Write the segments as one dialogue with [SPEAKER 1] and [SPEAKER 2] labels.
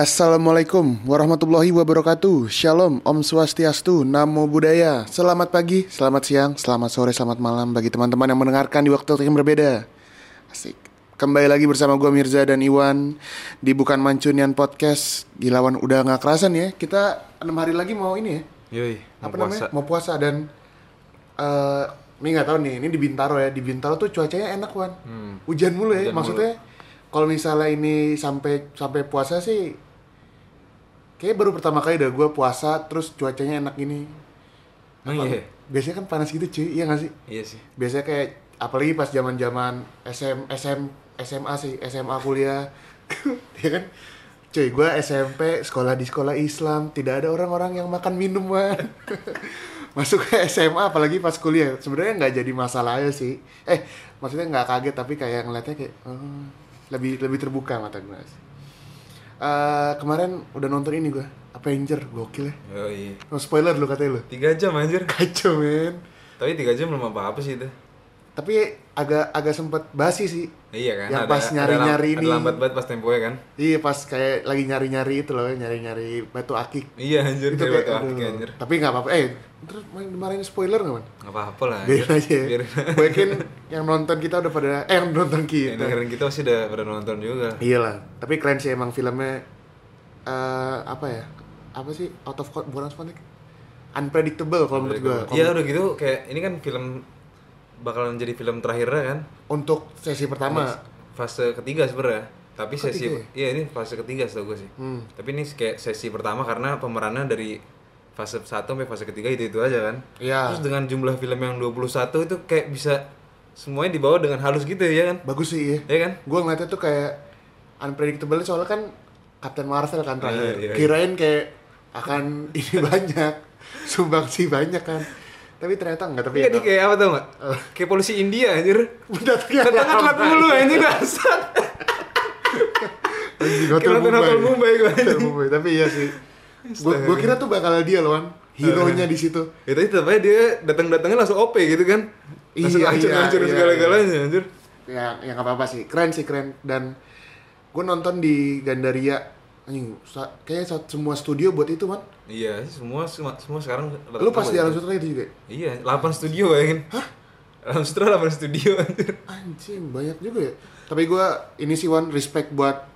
[SPEAKER 1] Assalamualaikum warahmatullahi wabarakatuh. Shalom, Om Swastiastu, Namo Buddhaya. Selamat pagi, selamat siang, selamat sore, selamat malam Bagi teman-teman yang mendengarkan di waktu yang berbeda. Asik. Kembali lagi bersama gue Mirza dan Iwan Di Bukan Mancunian Podcast. Gilawan udah gak kerasan ya? Kita 6 hari lagi mau ini ya?
[SPEAKER 2] Yoi, mau
[SPEAKER 1] Apa
[SPEAKER 2] puasa.
[SPEAKER 1] namanya? Mau puasa dan eh Ini gak tahu nih, ini di Bintaro ya. Di Bintaro tuh cuacanya enak Wan.
[SPEAKER 2] Hmm.
[SPEAKER 1] Hujan mulu ya,
[SPEAKER 2] Hujan
[SPEAKER 1] maksudnya Kalau misalnya ini sampai sampai puasa sih Kayaknya baru pertama kali dah gue puasa terus cuacanya enak gini.
[SPEAKER 2] Emang iya?
[SPEAKER 1] Biasanya kan panas gitu cuy, iya gak sih?
[SPEAKER 2] Iya sih.
[SPEAKER 1] Biasanya kayak apalagi pas zaman-zaman SM SM SMA sih, SMA kuliah. ya kan? Cuy, gue SMP sekolah di sekolah Islam, tidak ada orang-orang yang makan minum man. Masuk ke SMA apalagi pas kuliah, sebenarnya nggak jadi masalah aja sih. Eh, maksudnya nggak kaget tapi kayak ngeliatnya kayak oh, lebih lebih terbuka mata gue. Eh, kemarin udah nonton ini gue, Avenger, gokil ya.
[SPEAKER 2] Yoi.
[SPEAKER 1] No spoiler lu katanya lu.
[SPEAKER 2] Tiga jam anjir.
[SPEAKER 1] Kacau men.
[SPEAKER 2] Tapi tiga jam belum apa-apa sih itu.
[SPEAKER 1] Tapi agak agak sempet basi sih.
[SPEAKER 2] Iya kan?
[SPEAKER 1] Yang pas nyari-nyari
[SPEAKER 2] ada,
[SPEAKER 1] ini.
[SPEAKER 2] Ada lambat banget pas temponya kan?
[SPEAKER 1] Iya pas kayak lagi nyari-nyari itu loh, nyari-nyari batu akik.
[SPEAKER 2] Iya anjir,
[SPEAKER 1] itu kayak,
[SPEAKER 2] batu
[SPEAKER 1] aduh.
[SPEAKER 2] akik anjir.
[SPEAKER 1] Tapi nggak apa-apa. Eh, terus main dimarahin spoiler nggak man?
[SPEAKER 2] Gak apa-apa lah. Anjir.
[SPEAKER 1] aja. ya.
[SPEAKER 2] Biarin.
[SPEAKER 1] Gue yakin yang nonton kita udah pada, eh yang nonton
[SPEAKER 2] Yang
[SPEAKER 1] kita.
[SPEAKER 2] dengerin kita pasti udah pada nonton juga.
[SPEAKER 1] Iya lah. Tapi keren sih emang filmnya. eh apa ya? Apa sih? Out of con- bukan spontan. Unpredictable kalau menurut gue.
[SPEAKER 2] Iya udah gitu kayak ini kan film bakalan jadi film terakhirnya kan?
[SPEAKER 1] Untuk sesi pertama.
[SPEAKER 2] Fase ketiga sebenarnya. Tapi sesi
[SPEAKER 1] Ketiga
[SPEAKER 2] iya ini fase ketiga setahu gue sih.
[SPEAKER 1] Hmm.
[SPEAKER 2] Tapi ini kayak sesi pertama karena pemerannya dari fase 1 sampai fase ketiga itu-itu aja kan.
[SPEAKER 1] Iya.
[SPEAKER 2] Terus dengan jumlah film yang 21 itu kayak bisa semuanya dibawa dengan halus gitu ya kan?
[SPEAKER 1] Bagus sih ya.
[SPEAKER 2] Ya kan?
[SPEAKER 1] gue ngeliatnya tuh kayak unpredictable soalnya kan Captain Marvel kan terakhir
[SPEAKER 2] Iya, iya, iya.
[SPEAKER 1] kirain kayak akan ini banyak sumbangsi banyak kan tapi ternyata enggak tapi
[SPEAKER 2] Iya nih kayak apa tau gak?
[SPEAKER 1] Eh.
[SPEAKER 2] Kayak polisi India anjir.
[SPEAKER 1] datangnya
[SPEAKER 2] Datang telat mulu anjir dasar.
[SPEAKER 1] Anjing, hotel Mumbai
[SPEAKER 2] Hotel Mumbai gue
[SPEAKER 1] Hotel Mumbai tapi iya sih gue gue kira tuh bakal dia loh hero nya di situ
[SPEAKER 2] Ya tapi tetap aja dia datang-datangnya langsung OP gitu kan. Langsung
[SPEAKER 1] Iya,
[SPEAKER 2] hancur-hancurin
[SPEAKER 1] iya,
[SPEAKER 2] segala-galanya anjir.
[SPEAKER 1] ya yang apa apa sih keren sih keren dan gue nonton di Gandaria anjing sa- semua studio buat itu man
[SPEAKER 2] Iya, semua semua, semua sekarang
[SPEAKER 1] lu pas di Alam
[SPEAKER 2] Sutra
[SPEAKER 1] itu juga
[SPEAKER 2] Iya, 8 studio bayangin. Hah? Alam Sutra 8 studio anjir.
[SPEAKER 1] Anjing, banyak juga ya. Tapi gua ini sih Wan respect buat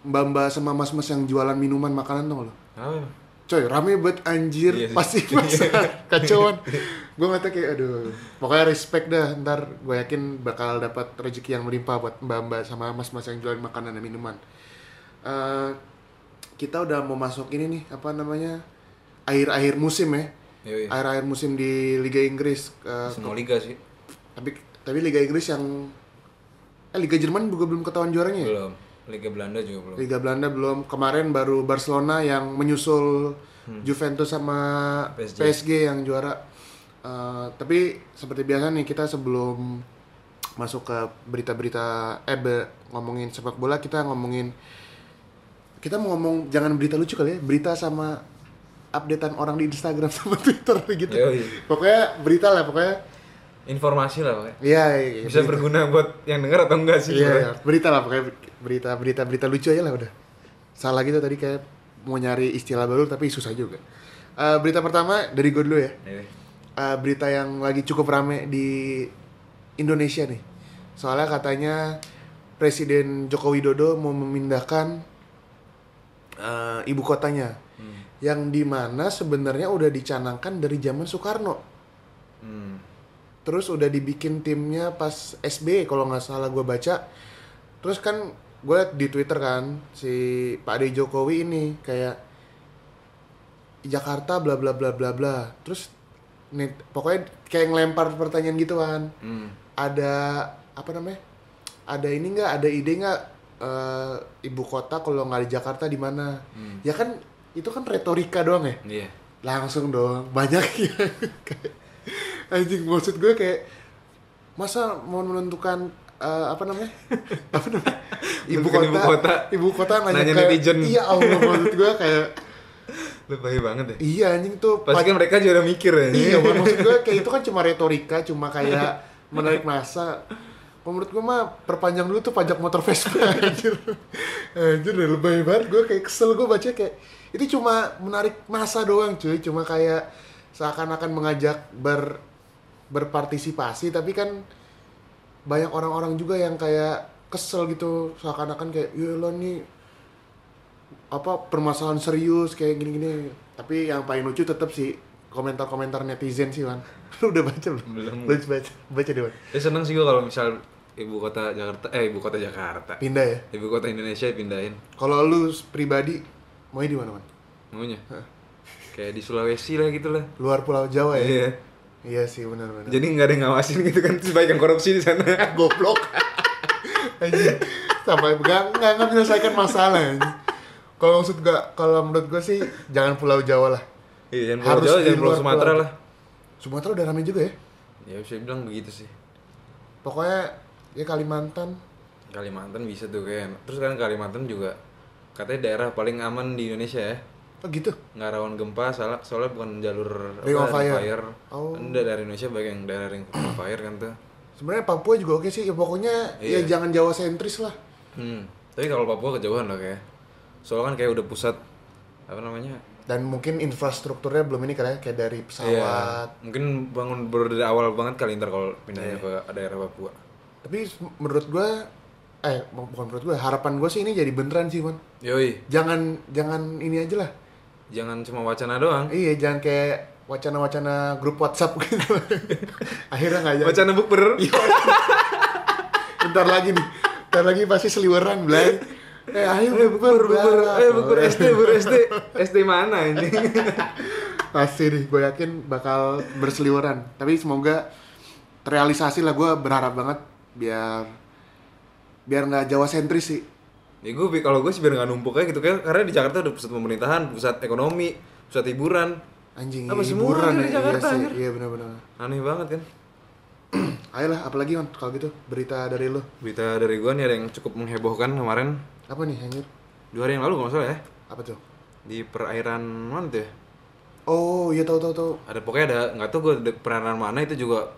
[SPEAKER 1] mbak-mbak sama mas-mas yang jualan minuman makanan tuh lo.
[SPEAKER 2] Apa?
[SPEAKER 1] Coy, rame banget anjir,
[SPEAKER 2] Iya
[SPEAKER 1] pasti masa kacauan. Gue ngeliatnya kayak aduh, pokoknya respect dah. Ntar gue yakin bakal dapat rezeki yang melimpah buat mbak-mbak sama mas-mas yang jualan makanan dan minuman. Eh, kita udah mau masuk ini nih, apa namanya? Akhir-akhir musim ya.
[SPEAKER 2] Yoi.
[SPEAKER 1] Akhir-akhir musim di Liga Inggris. Eh,
[SPEAKER 2] Semua liga sih.
[SPEAKER 1] tapi tapi Liga Inggris yang eh Liga Jerman juga belum ketahuan juaranya ya?
[SPEAKER 2] Belum. Liga Belanda juga belum.
[SPEAKER 1] Liga Belanda belum kemarin baru Barcelona yang menyusul Juventus sama PSG.
[SPEAKER 2] PSG.
[SPEAKER 1] yang juara Eh, tapi seperti biasa nih kita sebelum masuk ke berita-berita eh be- ngomongin sepak bola kita ngomongin kita mau ngomong jangan berita lucu kali ya berita sama updatean orang di Instagram sama Twitter gitu
[SPEAKER 2] Yoi.
[SPEAKER 1] pokoknya berita lah pokoknya
[SPEAKER 2] Informasi lah pokoknya.
[SPEAKER 1] Iya, iya,
[SPEAKER 2] Bisa
[SPEAKER 1] berita.
[SPEAKER 2] berguna buat yang denger atau enggak sih?
[SPEAKER 1] Iya, iya, berita lah pokoknya berita berita berita lucu aja lah udah. Salah gitu tadi kayak mau nyari istilah baru tapi susah juga. Eh, berita pertama dari gue dulu ya.
[SPEAKER 2] Iya.
[SPEAKER 1] Eh, berita yang lagi cukup rame di Indonesia nih. Soalnya katanya Presiden Joko Widodo mau memindahkan eh, ibu kotanya.
[SPEAKER 2] Hmm.
[SPEAKER 1] Yang di mana sebenarnya udah dicanangkan dari zaman Soekarno.
[SPEAKER 2] Hmm.
[SPEAKER 1] Terus udah dibikin timnya pas SB kalau nggak salah gue baca. Terus kan gue liat di Twitter kan si Pak Ade Jokowi ini kayak Jakarta bla bla bla bla bla. Terus nih pokoknya kayak ngelempar pertanyaan gitu kan.
[SPEAKER 2] Hmm.
[SPEAKER 1] Ada apa namanya? Ada ini nggak? Ada ide nggak eh, ibu kota kalau nggak di Jakarta di mana?
[SPEAKER 2] Hmm.
[SPEAKER 1] Ya kan itu kan retorika doang ya
[SPEAKER 2] Iya.
[SPEAKER 1] langsung dong banyak ya anjing maksud gue kayak masa mau menentukan eh, apa namanya apa namanya ibu kota
[SPEAKER 2] ibu kota.
[SPEAKER 1] ibu kota nanya,
[SPEAKER 2] Nanya
[SPEAKER 1] kayak
[SPEAKER 2] netizen.
[SPEAKER 1] iya allah maksud gue kayak
[SPEAKER 2] Lebay banget ya.
[SPEAKER 1] iya anjing tuh
[SPEAKER 2] Pasti kan mereka juga udah mikir ya.
[SPEAKER 1] iya maksud gue kayak itu kan cuma retorika cuma kayak menarik masa menurut gue mah perpanjang dulu tuh pajak motor Vespa anjir. Anjir udah lebay banget. Gue kayak kesel gue baca kayak itu cuma menarik masa doang cuy. Cuma kayak seakan-akan mengajak ber berpartisipasi tapi kan banyak orang-orang juga yang kayak kesel gitu. Seakan-akan kayak ya lo nih apa permasalahan serius kayak gini-gini. Tapi yang paling lucu tetap sih komentar-komentar netizen sih man lu udah baca belum?
[SPEAKER 2] Belum.
[SPEAKER 1] lu baca baca deh man
[SPEAKER 2] Ya seneng sih gue kalau misal ibu kota Jakarta, eh ibu kota Jakarta,
[SPEAKER 1] pindah ya
[SPEAKER 2] ibu kota Indonesia pindahin,
[SPEAKER 1] kalau lu pribadi mau di mana man
[SPEAKER 2] maunya. Kayak di Sulawesi lah gitu lah.
[SPEAKER 1] luar pulau Jawa ya
[SPEAKER 2] Iya.
[SPEAKER 1] iya sih benar-benar
[SPEAKER 2] Jadi nggak ada yang ngawasin gitu kan, yang korupsi di sana.
[SPEAKER 1] goblok anjing sampai nggak nggak nggak menyelesaikan masalah kalau maksud gak kalau menurut gue sih jangan pulau Jawa lah
[SPEAKER 2] Iya, jangan
[SPEAKER 1] Harus
[SPEAKER 2] Pulau Jawa,
[SPEAKER 1] di
[SPEAKER 2] jangan Pulau Sumatera
[SPEAKER 1] pulau.
[SPEAKER 2] lah.
[SPEAKER 1] Sumatera udah rame juga ya
[SPEAKER 2] Ya bisa bilang begitu sih.
[SPEAKER 1] pokoknya ya Kalimantan
[SPEAKER 2] Kalimantan bisa tuh kayak. Terus kan Kalimantan juga katanya daerah paling aman di Indonesia ya.
[SPEAKER 1] oh gitu
[SPEAKER 2] Nggak rawan gempa, salah soalnya bukan jalur
[SPEAKER 1] Ring of
[SPEAKER 2] apa,
[SPEAKER 1] fire. Oh.
[SPEAKER 2] Kan dari Indonesia banyak yang daerah ring of fire kan tuh.
[SPEAKER 1] sebenarnya Papua juga oke sih ya pokoknya ya
[SPEAKER 2] Iya.
[SPEAKER 1] jangan Jawa sentris lah
[SPEAKER 2] Hmm. Tapi kalau Papua kejauhan lah kayak. Soalnya kan kayak udah pusat apa namanya?
[SPEAKER 1] dan mungkin infrastrukturnya belum ini kali ya kayak dari pesawat
[SPEAKER 2] Iya. Mungkin bangun baru dari awal banget kali ntar kalau pindahnya
[SPEAKER 1] Iya.
[SPEAKER 2] ke daerah Papua.
[SPEAKER 1] Tapi menurut gua eh bukan menurut gua harapan gua sih ini jadi beneran sih man
[SPEAKER 2] Yoi,
[SPEAKER 1] jangan jangan ini aja lah.
[SPEAKER 2] Jangan cuma wacana doang.
[SPEAKER 1] iya jangan kayak wacana-wacana grup WhatsApp gitu. Akhirnya nggak jadi.
[SPEAKER 2] Wacana bukber.
[SPEAKER 1] bentar lagi nih. Bentar lagi pasti seliweran belai eh ayo
[SPEAKER 2] Eh bukber, bukber, eh bukber SD, bukber SD, SD mana ini?
[SPEAKER 1] pasti nih gue yakin bakal berseliweran. Tapi semoga terrealisasi lah. Gue berharap banget biar biar nggak Jawa sentris sih.
[SPEAKER 2] Ya gue kalau gue sih biar nggak numpuk aja gitu kan karena di Jakarta udah pusat pemerintahan, pusat ekonomi, pusat hiburan.
[SPEAKER 1] anjing
[SPEAKER 2] Apa
[SPEAKER 1] hiburan
[SPEAKER 2] ada di
[SPEAKER 1] ya
[SPEAKER 2] Jakarta,
[SPEAKER 1] iya sih iya benar-benar
[SPEAKER 2] Aneh banget kan?
[SPEAKER 1] ayolah apalagi on kalau gitu berita dari lo
[SPEAKER 2] Berita dari gue nih ada yang cukup menghebohkan kemarin.
[SPEAKER 1] Apa nih anjir?
[SPEAKER 2] Dua hari yang lalu kalau salah ya.
[SPEAKER 1] Apa tuh?
[SPEAKER 2] Di perairan mana tuh ya?
[SPEAKER 1] oh iya tahu tahu tahu.
[SPEAKER 2] Ada pokoknya ada nggak tahu gue di perairan mana itu juga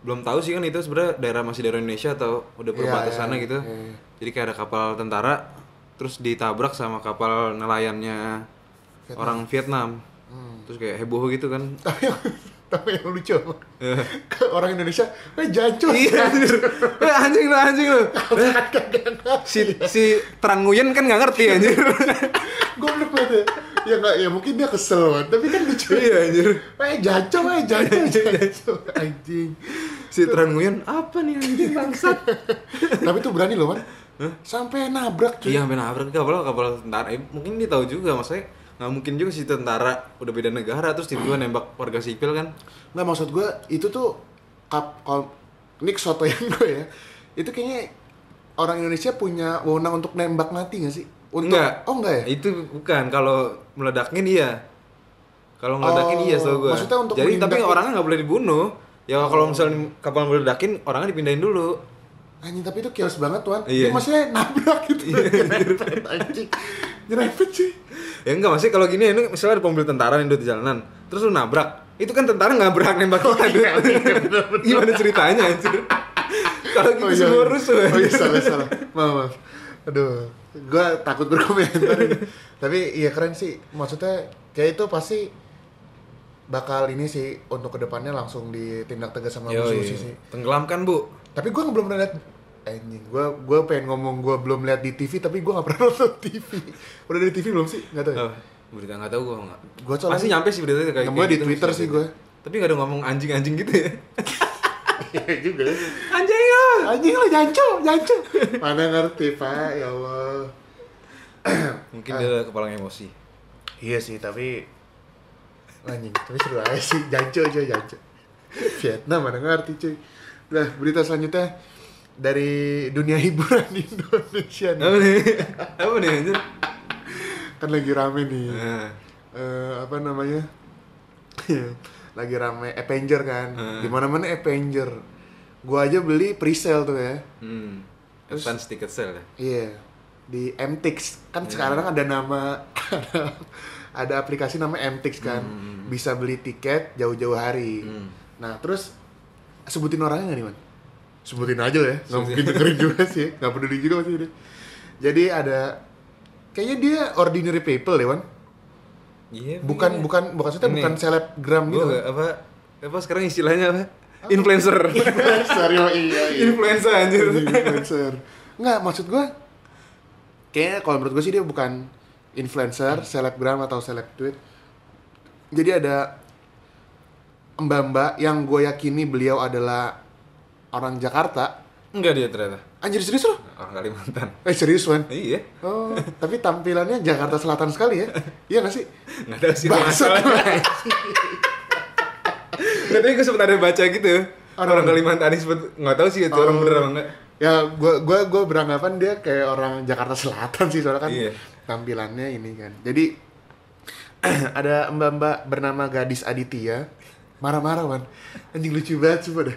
[SPEAKER 2] belum tahu sih kan itu sebenarnya daerah masih daerah Indonesia atau udah
[SPEAKER 1] Iya,
[SPEAKER 2] perbatasannya
[SPEAKER 1] iya,
[SPEAKER 2] gitu.
[SPEAKER 1] iya, iya.
[SPEAKER 2] jadi kayak ada kapal tentara terus ditabrak sama kapal nelayannya
[SPEAKER 1] Vietnam.
[SPEAKER 2] orang Vietnam.
[SPEAKER 1] Hmm.
[SPEAKER 2] terus kayak heboh gitu kan.
[SPEAKER 1] Tapi yang tapi yang lucu apa? ke orang Indonesia eh jancur.
[SPEAKER 2] Iya anjir eh, anjing lo anjing lo Eh, si si Trang Nguyen kan nggak ngerti anjir
[SPEAKER 1] goblok banget ya nggak ya mungkin dia kesel banget tapi kan lucu.
[SPEAKER 2] Iya anjir.
[SPEAKER 1] Eh jancur eh jancur jancur anjing.
[SPEAKER 2] Si Trang Nguyen apa nih anjing bangsat?
[SPEAKER 1] Tapi tuh berani loh man sampai nabrak cuy.
[SPEAKER 2] Iya sampai nabrak. Kapal kapal tentara. Eh, mungkin dia tahu juga maksudnya nggak mungkin juga si tentara udah beda negara terus tiba-tiba nembak warga sipil kan?
[SPEAKER 1] Nggak maksud gue itu tuh kap ini soto yang gue ya. Itu kayaknya orang Indonesia punya wewenang untuk nembak mati nggak sih untuk
[SPEAKER 2] enggak
[SPEAKER 1] oh enggak ya
[SPEAKER 2] itu bukan kalau meledakin iya kalau meledakin
[SPEAKER 1] Oh,
[SPEAKER 2] iya setahu gua
[SPEAKER 1] maksudnya untuk
[SPEAKER 2] jadi tapi orangnya nggak boleh dibunuh ya kalau misalnya kapal meledakin orangnya dipindahin dulu
[SPEAKER 1] Anjing tapi itu chaos banget tuan.
[SPEAKER 2] Iya.
[SPEAKER 1] Dia maksudnya nabrak gitu. Nyerempet anjing. Nyerempet sih.
[SPEAKER 2] ya enggak masih kalau gini ini misalnya ada mobil tentara nih Dut, di jalanan terus lu nabrak itu kan tentara nggak berhak nembak kita Dut. gimana ceritanya anjir kalau gitu semua rusuh
[SPEAKER 1] Oh iya salah salah. Maaf, maaf. Aduh, gua takut berkomentar. Tapi iya keren sih. Maksudnya kayak itu pasti bakal ini sih untuk ke depannya langsung ditindak tegas sama
[SPEAKER 2] Yoi.
[SPEAKER 1] musuh sih.
[SPEAKER 2] tenggelamkan bu
[SPEAKER 1] Tapi gua belum pernah lihat anjing gua gua pengen ngomong gua belum lihat di TV tapi gua nggak pernah nonton TV udah dari TV belum sih nggak tahu ya?
[SPEAKER 2] Oh, berita nggak tahu gua nggak
[SPEAKER 1] Gua soalnya
[SPEAKER 2] pasti nyampe sih berita kayak
[SPEAKER 1] nemunya
[SPEAKER 2] kayak
[SPEAKER 1] di
[SPEAKER 2] gitu,
[SPEAKER 1] Twitter
[SPEAKER 2] mesti
[SPEAKER 1] sih gua.
[SPEAKER 2] tapi nggak ada ngomong anjing-anjing gitu ya
[SPEAKER 1] Iya juga ya.
[SPEAKER 2] anjing
[SPEAKER 1] Anjing lo jancu, jancu. Mana ngerti pak, ya Allah.
[SPEAKER 2] mungkin dia kepala emosi
[SPEAKER 1] Iya sih, tapi anjing, tapi seru aja sih, jancu aja jancu. Vietnam mana ngerti cuy. Nah, berita selanjutnya dari dunia hiburan di Indonesia nih.
[SPEAKER 2] apa nih apa nih anjir
[SPEAKER 1] Kan lagi rame nih.
[SPEAKER 2] Nah,
[SPEAKER 1] Eh, apa namanya? lagi rame Avenger kan.
[SPEAKER 2] Hmm.
[SPEAKER 1] Di mana-mana Avenger. Gua aja beli pre-sale tuh ya.
[SPEAKER 2] hmm. advance ticket sale ya
[SPEAKER 1] Iya di MTix kan sekarang ada nama ada aplikasi nama MTix kan bisa beli tiket jauh-jauh hari.
[SPEAKER 2] Hmm.
[SPEAKER 1] Nah terus sebutin orangnya nggak nih man? sebutin aja lah ya nggak mungkin dengerin juga sih nggak peduli juga pasti dia jadi ada kayaknya dia ordinary people deh Wan
[SPEAKER 2] Iya.
[SPEAKER 1] bukan
[SPEAKER 2] iya.
[SPEAKER 1] bukan bukan maksudnya
[SPEAKER 2] Ini.
[SPEAKER 1] bukan selebgram gitu
[SPEAKER 2] apa apa sekarang istilahnya apa? Influencer.
[SPEAKER 1] influencer yo, iya iya
[SPEAKER 2] Influencer anjir.
[SPEAKER 1] influencer nggak maksud gue kayaknya kalau menurut gue sih dia bukan influencer selebgram atau seleb tweet jadi ada mbak-mbak yang gue yakini beliau adalah orang Jakarta
[SPEAKER 2] Enggak dia ternyata.
[SPEAKER 1] anjir serius loh
[SPEAKER 2] Orang Kalimantan.
[SPEAKER 1] eh serius Wan
[SPEAKER 2] Iya.
[SPEAKER 1] oh tapi tampilannya Jakarta Selatan sekali ya iya nggak sih
[SPEAKER 2] Enggak tahu sih
[SPEAKER 1] Bangsat.
[SPEAKER 2] Enggak tahu gue sempat ada baca gitu.
[SPEAKER 1] Orang-
[SPEAKER 2] Orang, Kalimantan ini sempat enggak tahu sih itu orang
[SPEAKER 1] Oh.
[SPEAKER 2] bener apa enggak.
[SPEAKER 1] ya gue gua gua beranggapan dia kayak orang Jakarta Selatan sih soalnya kan
[SPEAKER 2] Iya.
[SPEAKER 1] tampilannya ini kan jadi ada mbak-mbak bernama Gadis Aditya marah-marah man anjing lucu banget sumpah dah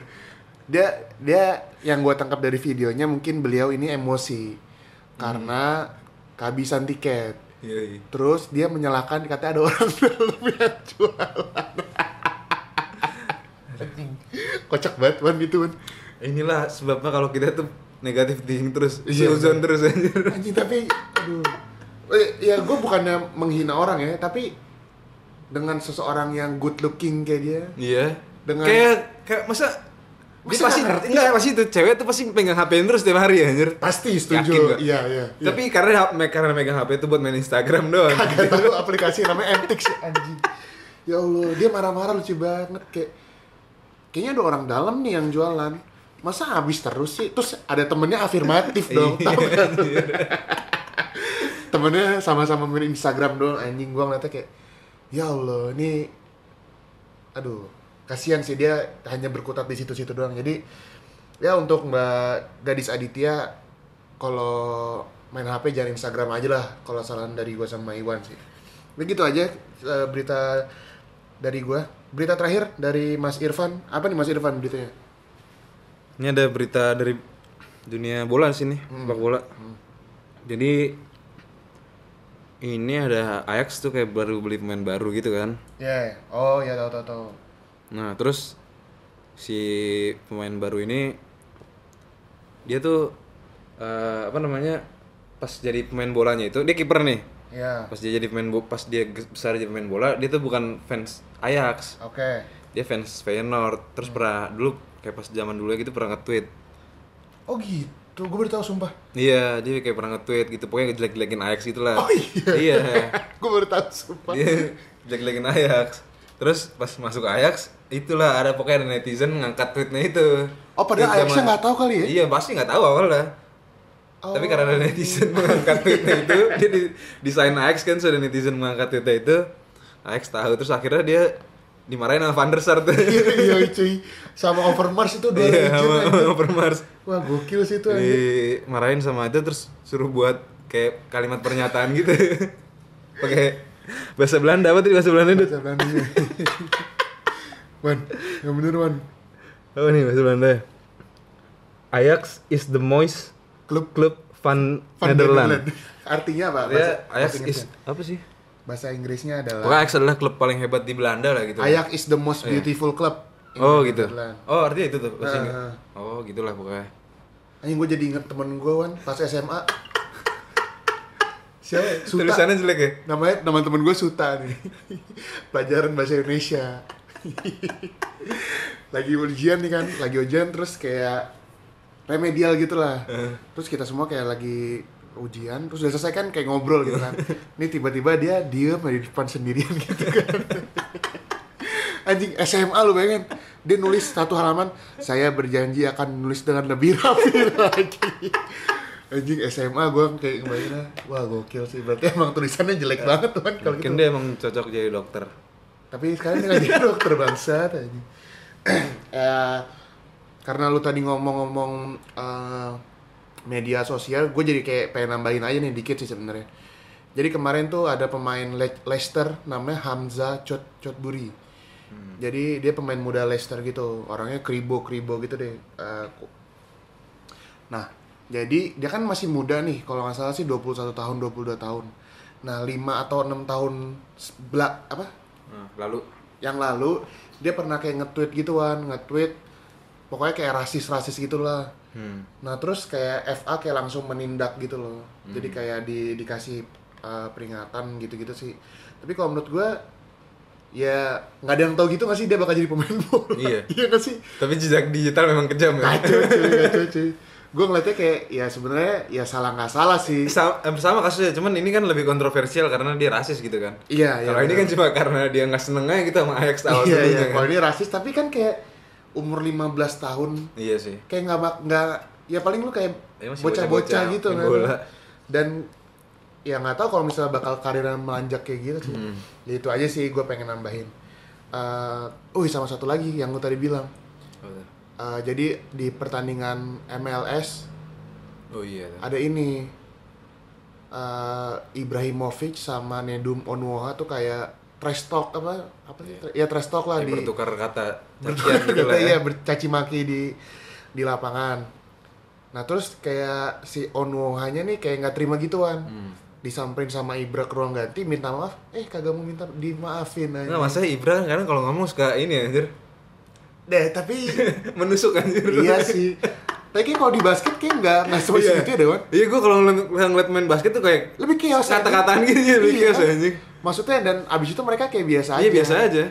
[SPEAKER 1] dia dia yang gue tangkap dari videonya mungkin beliau ini emosi karena kehabisan tiket
[SPEAKER 2] Iya, iya.
[SPEAKER 1] terus dia menyalahkan katanya ada orang dalam yang jualan. kocak banget man gitu man
[SPEAKER 2] Inilah sebabnya kalau kita tuh negatif thinking terus,
[SPEAKER 1] Iya,
[SPEAKER 2] terus anjir.
[SPEAKER 1] anjing tapi aduh Eh, ya gue bukannya menghina orang ya tapi dengan seseorang yang good looking kayak dia
[SPEAKER 2] Iya.
[SPEAKER 1] Dengan-
[SPEAKER 2] kayak kayak masa dia pasti
[SPEAKER 1] ngerti?
[SPEAKER 2] enggak pasti itu cewek tuh pasti pegang HP terus tiap hari anjir.
[SPEAKER 1] pasti setuju iya iya iya.
[SPEAKER 2] Tapi karena karena megang HP itu buat main Instagram doang.
[SPEAKER 1] kagak tahu aplikasi namanya Emtix anjing ya Allah dia marah-marah lucu banget kayak kayaknya ada orang dalam nih yang jualan. Masa habis terus sih? Terus ada temennya afirmatif dong
[SPEAKER 2] Iya,
[SPEAKER 1] tahu kan? Temennya sama-sama main Instagram doang anjing. Gua ngeliatnya kayak ya Allah ini aduh kasihan sih dia hanya berkutat di situ-situ doang. Jadi ya untuk Mbak Gadis Aditya kalau main HP jangan Instagram aja lah kalau saran dari gua sama Iwan sih. Begitu aja eh, berita dari gua berita terakhir dari Mas Irfan apa nih Mas Irfan beritanya
[SPEAKER 2] Ini ada berita dari dunia bola sini, sepak bola. Jadi ini ada Ajax tuh kayak baru beli pemain baru gitu kan.
[SPEAKER 1] ya oh ya tahu tahu tahu
[SPEAKER 2] Nah, terus si pemain baru ini dia tuh eh, apa namanya? Pas jadi pemain bolanya itu dia kiper nih.
[SPEAKER 1] Ya
[SPEAKER 2] Pas dia jadi pemain bo- pas dia besar jadi pemain bola, dia tuh bukan fans Ajax.
[SPEAKER 1] oke
[SPEAKER 2] Dia fans Feyenoord. Terus pernah dulu kayak pas zaman dulu gitu pernah nge-tweet
[SPEAKER 1] oh gitu gue baru tahu sumpah
[SPEAKER 2] Iya, dia kayak pernah nge-tweet gitu, pokoknya ngejelek-jelekin Ajax gitu lah.
[SPEAKER 1] Oh, iya.
[SPEAKER 2] Iya.
[SPEAKER 1] gue baru tahu sumpah
[SPEAKER 2] dia jelek-jelekin Ajax. Terus pas masuk Ajax, itulah ada pokoknya ada netizen ngangkat tweetnya itu.
[SPEAKER 1] Oh, padahal Ajaxnya nggak tahu kali ya?
[SPEAKER 2] Iya, pasti nggak tahu awalnya.
[SPEAKER 1] Oh.
[SPEAKER 2] Tapi karena netizen mengangkat tweetnya itu, dia di desain Ajax kan sudah netizen mengangkat tweetnya itu, Ajax tahu terus akhirnya dia dimarahin sama Van der Sar tuh.
[SPEAKER 1] iya iya cuy sama Overmars itu dua
[SPEAKER 2] Iya,
[SPEAKER 1] legend
[SPEAKER 2] sama
[SPEAKER 1] anjing.
[SPEAKER 2] Overmars.
[SPEAKER 1] wah gokil sih itu anjing.
[SPEAKER 2] dimarahin sama itu terus suruh buat kayak kalimat pernyataan gitu pakai bahasa Belanda apa tadi bahasa Belanda itu
[SPEAKER 1] Bahasa Belandanya. Wan, yang bener Wan.
[SPEAKER 2] apa nih bahasa Belanda Ajax is the moist
[SPEAKER 1] Klub
[SPEAKER 2] club van,
[SPEAKER 1] Van
[SPEAKER 2] Nederland
[SPEAKER 1] Artinya apa?
[SPEAKER 2] dia
[SPEAKER 1] Bahasa,
[SPEAKER 2] Ajax
[SPEAKER 1] bahasa
[SPEAKER 2] is apa sih
[SPEAKER 1] bahasa Inggrisnya adalah
[SPEAKER 2] pokoknya Ajax adalah klub paling hebat di Belanda lah gitu
[SPEAKER 1] Ajax is the most beautiful club. in
[SPEAKER 2] oh gitu oh artinya itu tuh
[SPEAKER 1] ah.
[SPEAKER 2] oh gitulah pokoknya
[SPEAKER 1] Anjing gue jadi inget temen gue Wan pas SMA. Siapa? Suta.
[SPEAKER 2] tulisannya jelek ya
[SPEAKER 1] Namanya nama temen gue Suta nih. Pelajaran bahasa Indonesia. lagi ujian nih kan, lagi ujian terus kayak remedial gitu lah. Terus kita semua kayak lagi ujian, terus udah selesai kan kayak ngobrol gitu kan. Ini tiba-tiba dia diem di depan sendirian gitu kan. Anjing SMA lu bayangin. Dia nulis satu halaman Saya berjanji akan nulis dengan lebih rapi lagi. Anjing SMA gue kayak kebayangnya Wah gokil sih. Berarti emang tulisannya jelek banget tuh kan kalau
[SPEAKER 2] mungkin
[SPEAKER 1] gitu.
[SPEAKER 2] dia emang cocok jadi dokter.
[SPEAKER 1] Tapi sekarang dia jadi dokter bangsat anjing. Eh, Karena lu tadi ngomong-ngomong eh, Media sosial Gue jadi kayak pengen nambahin aja nih dikit sih sebenarnya Jadi kemarin tuh ada pemain Le- Leicester namanya Hamza Chot Chotburi. Jadi dia pemain muda Leicester gitu, orangnya kribo-kribo gitu deh. Eh, ku- nah, jadi dia kan masih muda nih, kalau nggak salah sih 21 tahun, 22 tahun. Nah, 5 atau 6 tahun sebelak apa?
[SPEAKER 2] nah, lalu
[SPEAKER 1] Yang lalu dia pernah kayak nge-tweet gituan, nge-tweet pokoknya kayak rasis-rasis gitulah
[SPEAKER 2] Hmm.
[SPEAKER 1] Nah terus kayak FA kayak langsung menindak gitu loh. Jadi
[SPEAKER 2] Hmm.
[SPEAKER 1] kayak di dikasih uh, peringatan gitu-gitu sih. Tapi kalau menurut gua ya nggak ada yang tahu gitu nggak sih dia bakal jadi pemain bola.
[SPEAKER 2] Iya.
[SPEAKER 1] iya nggak sih?
[SPEAKER 2] Tapi jejak digital memang kejam ya.
[SPEAKER 1] Kacau cuy, kacau cuy. Gue ngeliatnya kayak ya sebenarnya ya salah nggak salah sih.
[SPEAKER 2] Sama, eh, sama kasusnya, cuman ini kan lebih kontroversial karena dia rasis gitu kan.
[SPEAKER 1] Iya, iya.
[SPEAKER 2] Kalau ini
[SPEAKER 1] benar.
[SPEAKER 2] kan cuma karena dia nggak seneng aja gitu sama Ajax awal
[SPEAKER 1] Iya, iya. Kalau ini rasis tapi kan kayak umur 15 tahun
[SPEAKER 2] Iya sih.
[SPEAKER 1] kayak nggak nggak ya paling lu kayak
[SPEAKER 2] Ya,
[SPEAKER 1] bocah-bocah gitu kan.
[SPEAKER 2] bola.
[SPEAKER 1] Dan ya nggak tahu kalau misalnya bakal karirnya melanjak kayak gitu sih.
[SPEAKER 2] Hmm.
[SPEAKER 1] Ya itu aja sih gue pengen nambahin. Eh, oh sama satu lagi yang gue tadi bilang. Eh, jadi di pertandingan MLS
[SPEAKER 2] Oh iya.
[SPEAKER 1] ada ini eh Ibrahimovic sama Nedum Onuoha tuh kayak trash talk apa apa sih? Ya trash talk lah
[SPEAKER 2] Kayak
[SPEAKER 1] di
[SPEAKER 2] bertukar kata
[SPEAKER 1] bertukar
[SPEAKER 2] gitu
[SPEAKER 1] kata,
[SPEAKER 2] ya.
[SPEAKER 1] iya bercaci maki di di lapangan. Nah terus kayak si Onuohanya nih kayak nggak terima gituan.
[SPEAKER 2] Hmm.
[SPEAKER 1] Disamperin sama Ibra ke ruang ganti minta maaf, eh kagak mau minta dimaafin aja.
[SPEAKER 2] Enggak, masa Ibra kan kadang kalau ngomong suka ini anjir.
[SPEAKER 1] Deh tapi
[SPEAKER 2] Menusuk anjir.
[SPEAKER 1] iya sih. Tapi kayak kalau di basket kayak nggak nggak seperti
[SPEAKER 2] Iya.
[SPEAKER 1] itu ya Dewan.
[SPEAKER 2] Iya, gua kalau ngeliat, main basket tuh kayak
[SPEAKER 1] Lebih chaos aja.
[SPEAKER 2] kata-kataan gitu ya, lebih
[SPEAKER 1] Iya.
[SPEAKER 2] chaos anjing.
[SPEAKER 1] Maksudnya dan abis itu mereka kayak biasa aja.
[SPEAKER 2] Iya, biasa aja.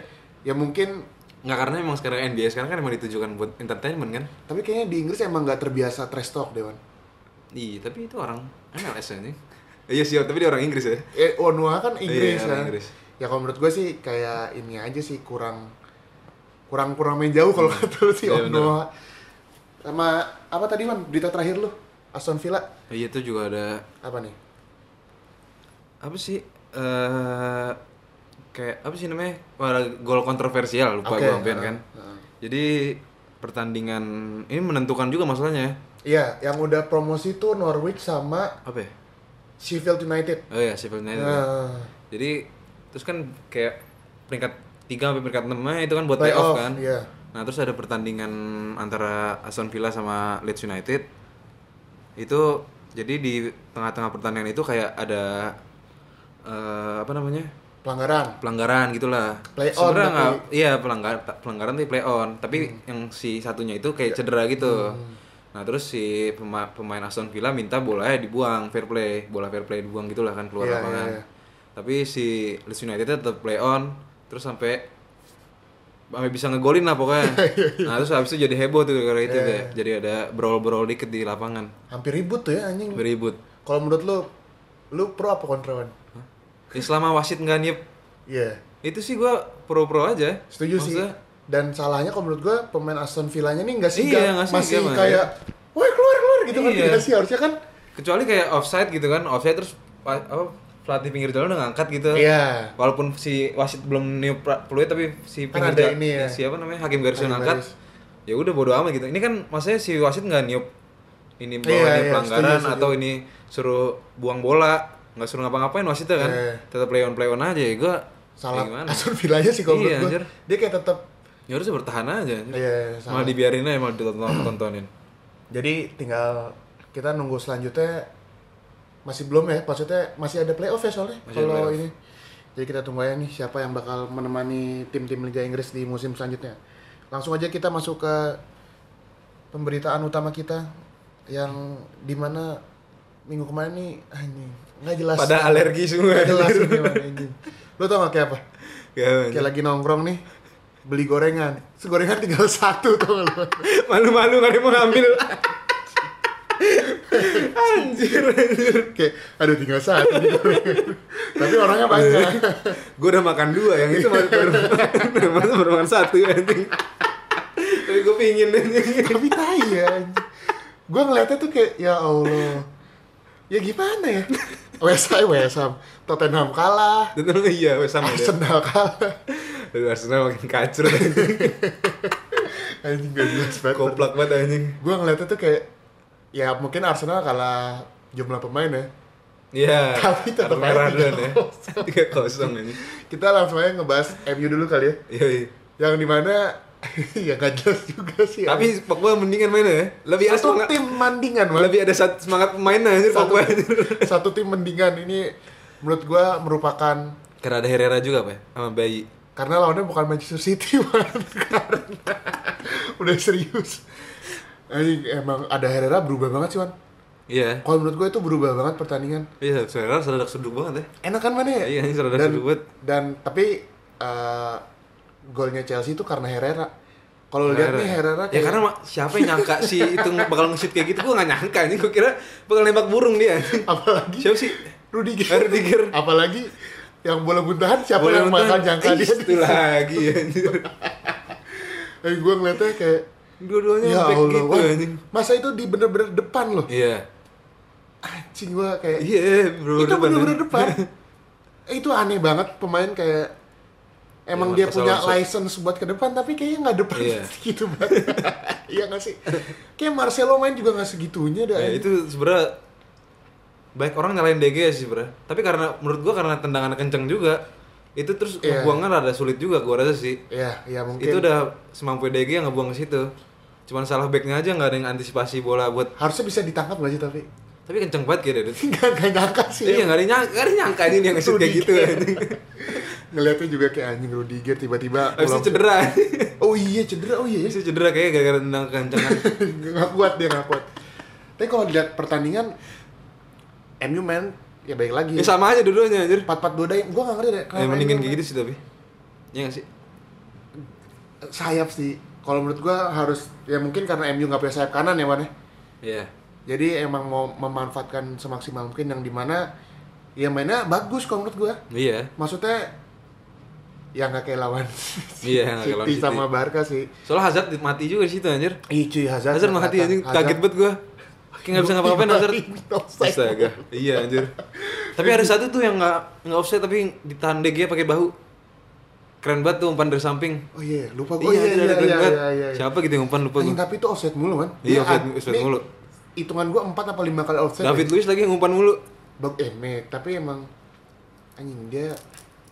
[SPEAKER 1] Ya mungkin
[SPEAKER 2] Nggak karena emang sekarang NBA sekarang kan emang ditujukan buat entertainment kan.
[SPEAKER 1] tapi kayaknya di Inggris emang nggak terbiasa trash talk Dewan.
[SPEAKER 2] Iya, tapi itu orang MLS anjing. Iya sih, tapi dia orang Inggris ya.
[SPEAKER 1] Eh, Onuoha kan Inggris
[SPEAKER 2] Iya,
[SPEAKER 1] kan.
[SPEAKER 2] Inggris.
[SPEAKER 1] Ya kalau menurut gue sih kayak ini aja sih kurang kurang kurang main jauh kalau kata lu sih
[SPEAKER 2] Iya.
[SPEAKER 1] Sama apa tadi man berita terakhir lu Aston Villa
[SPEAKER 2] Iya itu juga ada
[SPEAKER 1] apa nih?
[SPEAKER 2] apa sih eh kayak apa sih namanya Wah, gol kontroversial lupa
[SPEAKER 1] Oke,
[SPEAKER 2] gua sampean
[SPEAKER 1] heeh,
[SPEAKER 2] kan
[SPEAKER 1] heeh.
[SPEAKER 2] jadi pertandingan ini menentukan juga masalahnya
[SPEAKER 1] Iya, yang udah promosi tuh Norwich sama
[SPEAKER 2] apa ya
[SPEAKER 1] Sheffield United.
[SPEAKER 2] oh ya Sheffield United ya.
[SPEAKER 1] Nah,
[SPEAKER 2] jadi terus kan kayak peringkat 3 sampai peringkat 6 -nya itu kan buat
[SPEAKER 1] Playoff,
[SPEAKER 2] playoff kan
[SPEAKER 1] iya.
[SPEAKER 2] nah terus ada pertandingan antara Aston Villa sama Leeds United itu jadi di tengah-tengah pertandingan itu kayak ada eh, apa namanya
[SPEAKER 1] pelanggaran.
[SPEAKER 2] pelanggaran gitulah.
[SPEAKER 1] Play on
[SPEAKER 2] Sebenarnya nggak, iya pelanggaran pelanggaran tapi play on. Tapi
[SPEAKER 1] Hmm.
[SPEAKER 2] yang si satunya itu kayak cedera gitu. Nah terus si pema- pemain Aston Villa minta bolanya dibuang fair play, bola fair play dibuang gitulah kan keluar
[SPEAKER 1] Iya,
[SPEAKER 2] lapangan.
[SPEAKER 1] iya, iya.
[SPEAKER 2] Tapi si Leeds United tetap play on, terus sampai sampai bisa ngegolin lah pokoknya. nah terus habis itu jadi heboh tuh gara itu
[SPEAKER 1] Iya,
[SPEAKER 2] kayak jadi ada brawl-brawl dikit di lapangan,
[SPEAKER 1] Hampir ribut tuh ya anjing.
[SPEAKER 2] beribut.
[SPEAKER 1] Kalau menurut lu lu pro apa kontra?
[SPEAKER 2] Ya, selama wasit nggak niep
[SPEAKER 1] Iya.
[SPEAKER 2] itu sih gua pro-pro aja.
[SPEAKER 1] Setuju sih.
[SPEAKER 2] Maksudnya,
[SPEAKER 1] Dan salahnya kalau menurut gua pemain Aston Villanya nih nggak sih
[SPEAKER 2] Iya, nggak
[SPEAKER 1] masih
[SPEAKER 2] sigap,
[SPEAKER 1] kayak woi keluar keluar gitu kan
[SPEAKER 2] Iya.
[SPEAKER 1] tidak sih harusnya kan
[SPEAKER 2] kecuali kayak offside gitu kan offside terus apa pelatih pinggir jalan udah ngangkat gitu
[SPEAKER 1] Iya.
[SPEAKER 2] walaupun si wasit belum niup peluit tapi si
[SPEAKER 1] Kan
[SPEAKER 2] pinggir jalan
[SPEAKER 1] ini ya.
[SPEAKER 2] siapa namanya hakim garis ngangkat ya udah bodo amat gitu ini kan maksudnya si wasit nggak niup ini bahwa
[SPEAKER 1] Iya,
[SPEAKER 2] ini
[SPEAKER 1] iya,
[SPEAKER 2] pelanggaran
[SPEAKER 1] setuju, setuju.
[SPEAKER 2] atau ini suruh buang bola nggak suruh ngapa-ngapain wasitnya kan
[SPEAKER 1] Iya.
[SPEAKER 2] tetap play on play on aja ya gua
[SPEAKER 1] salah
[SPEAKER 2] ya gimana
[SPEAKER 1] Aston Villanya sih kalau
[SPEAKER 2] Iya, anjir.
[SPEAKER 1] Dia kayak tetap
[SPEAKER 2] ya harusnya bertahan aja anjir.
[SPEAKER 1] Iya, salah.
[SPEAKER 2] malah dibiarin aja malah ditonton tontonin
[SPEAKER 1] Jadi tinggal kita nunggu selanjutnya masih belum ya, maksudnya masih ada playoff ya soalnya kalau ini. Jadi kita tunggu aja nih siapa yang bakal menemani tim-tim Liga Inggris di musim selanjutnya. Langsung aja kita masuk ke pemberitaan utama kita yang di mana minggu kemarin nih anjing nggak jelas.
[SPEAKER 2] pada alergi semua
[SPEAKER 1] Nggak jelas ini anjing. Lo tau gak kayak apa?
[SPEAKER 2] Ya.
[SPEAKER 1] Kayak lagi nongkrong nih beli gorengan. Segorengan tinggal satu tuh lo.
[SPEAKER 2] malu-malu nggak ada yang mau ngambil anjir anjir
[SPEAKER 1] Kayak aduh tinggal satu. Tapi orangnya banyak.
[SPEAKER 2] gue udah makan dua yang itu baru baru baru, baru makan satu anjing tapi gue pingin
[SPEAKER 1] Tapi tai ya. Gue ngeliatnya tuh kayak ya Allah. Ya gimana ya? West Ham, West Ham. Tottenham kalah.
[SPEAKER 2] dan iya sama deh
[SPEAKER 1] Arsenal kalah.
[SPEAKER 2] Aduh, Arsenal makin kacur anjing
[SPEAKER 1] gak jelas banget.
[SPEAKER 2] koplak banget anjing
[SPEAKER 1] Gue ngeliatnya tuh kayak ya mungkin Arsenal kalah jumlah pemain ya.
[SPEAKER 2] Iya,
[SPEAKER 1] Tapi
[SPEAKER 2] kartu merah duluan ya. Tiga kosong ini.
[SPEAKER 1] Kita langsung aja ngebahas MU dulu kali ya.
[SPEAKER 2] Iya, iya.
[SPEAKER 1] Yang di mana ya gak jelas juga sih.
[SPEAKER 2] Tapi Pogba mendingan mainnya ya. Lebih ada
[SPEAKER 1] satu
[SPEAKER 2] semangat,
[SPEAKER 1] tim mandingan, Man.
[SPEAKER 2] lebih ada sat- semangat pemainnya anjir
[SPEAKER 1] satu,
[SPEAKER 2] Pogba
[SPEAKER 1] satu tim mendingan ini menurut gua merupakan
[SPEAKER 2] Karena ada Herrera juga, Pak, ya? sama Bayi.
[SPEAKER 1] karena lawannya bukan Manchester City man. karena udah serius. Anjing emang ada Herrera berubah banget sih, Wan.
[SPEAKER 2] Iya.
[SPEAKER 1] Kalau menurut gue itu berubah banget pertandingan.
[SPEAKER 2] Iya, sekarang sedadak seduk banget ya.
[SPEAKER 1] Enak kan mana ya?
[SPEAKER 2] Iya, ini sedadak
[SPEAKER 1] dan,
[SPEAKER 2] seduk banget.
[SPEAKER 1] Dan tapi eh, golnya Chelsea itu karena Herrera. Kalau lihat nih Herrera
[SPEAKER 2] Ya karena ma- siapa yang nyangka sih itu bakal nge-shoot kayak gitu gue gak nyangka ini gue kira bakal nembak burung dia
[SPEAKER 1] apalagi
[SPEAKER 2] siapa sih
[SPEAKER 1] Rudiger.
[SPEAKER 2] Rudiger.
[SPEAKER 1] apalagi yang bola buntahan siapa
[SPEAKER 2] Boleh
[SPEAKER 1] yang
[SPEAKER 2] nonton?
[SPEAKER 1] bakal jangka
[SPEAKER 2] Eh,
[SPEAKER 1] dia
[SPEAKER 2] itu lagi anjir
[SPEAKER 1] Eh, gue ngeliatnya kayak
[SPEAKER 2] dua-duanya
[SPEAKER 1] ya Allah,
[SPEAKER 2] gitu anjing
[SPEAKER 1] masa itu di bener-bener depan loh.
[SPEAKER 2] iya
[SPEAKER 1] Anjing gue kayak
[SPEAKER 2] iya bro
[SPEAKER 1] itu bener-bener depan. Eh, itu aneh banget pemain kayak emang
[SPEAKER 2] Iya,
[SPEAKER 1] dia punya
[SPEAKER 2] Alonso.
[SPEAKER 1] license buat ke depan tapi kayaknya nggak depan
[SPEAKER 2] Iya.
[SPEAKER 1] gitu banget. Iya nggak sih? Kayak Marcelo main juga nggak segitunya dah.
[SPEAKER 2] Ya, itu sebenarnya baik orang nyalain DG sih bro tapi karena menurut gua karena tendangan kenceng juga itu terus
[SPEAKER 1] Iya.
[SPEAKER 2] ngebuangnya rada sulit juga gua rasa sih
[SPEAKER 1] Iya, iya mungkin.
[SPEAKER 2] itu udah semampu DG yang ngebuang ke situ cuman salah backnya aja nggak ada yang antisipasi bola buat
[SPEAKER 1] harusnya bisa ditangkap sih tapi
[SPEAKER 2] tapi kenceng banget Dedut.
[SPEAKER 1] nggak nggak nyangka sih.
[SPEAKER 2] iya nggak ada nyangka nggak ada nyangka ini yang nge-shoot kayak gitu.
[SPEAKER 1] Ngeliatnya juga kayak anjing Rudiger tiba-tiba
[SPEAKER 2] Habis itu cedera
[SPEAKER 1] Oh iya cedera, oh iya ya.
[SPEAKER 2] Habis itu cedera kayak gara-gara tendang kencengan
[SPEAKER 1] nggak kuat dia nggak kuat. Tapi kalau dilihat pertandingan MU main ya baik lagi.
[SPEAKER 2] ya sama aja dua-duanya anjir
[SPEAKER 1] Empat empat dua day, gue nggak ngerti deh.
[SPEAKER 2] ya mendingan kayak gitu sih tapi Iya nggak sih
[SPEAKER 1] Sayap sih. Kalau menurut gue harus ya mungkin karena MU nggak punya sayap kanan ya Wan ya.
[SPEAKER 2] iya
[SPEAKER 1] Jadi emang mau memanfaatkan semaksimal mungkin yang di mana ya mainnya bagus kalau menurut gue.
[SPEAKER 2] iya
[SPEAKER 1] Maksudnya ya nggak kayak lawan
[SPEAKER 2] Iya, lawan
[SPEAKER 1] City
[SPEAKER 2] City.
[SPEAKER 1] sama Barca sih.
[SPEAKER 2] soalnya Hazard mati juga di situ anjir
[SPEAKER 1] Ih cuy Hazard.
[SPEAKER 2] Hazard mati anjing kaget banget gua kayak nggak bisa ngapa-ngapain Hazard Astaga, iya anjir. Tapi ada satu tuh yang nggak nggak offset tapi ditahan DG pakai bahu. Keren banget tuh umpan dari samping.
[SPEAKER 1] Oh iya, lupa gue.
[SPEAKER 2] iya,
[SPEAKER 1] iya, iya, iya,
[SPEAKER 2] banget.
[SPEAKER 1] iya, iya.
[SPEAKER 2] Siapa gitu yang umpan lupa gua.
[SPEAKER 1] tapi itu offset mulu kan?
[SPEAKER 2] Iya, offset- offset mulu.
[SPEAKER 1] Hitungan gua 4 apa 5 kali offset.
[SPEAKER 2] David. Luiz lagi yang umpan mulu.
[SPEAKER 1] Bag eh, tapi emang anjing dia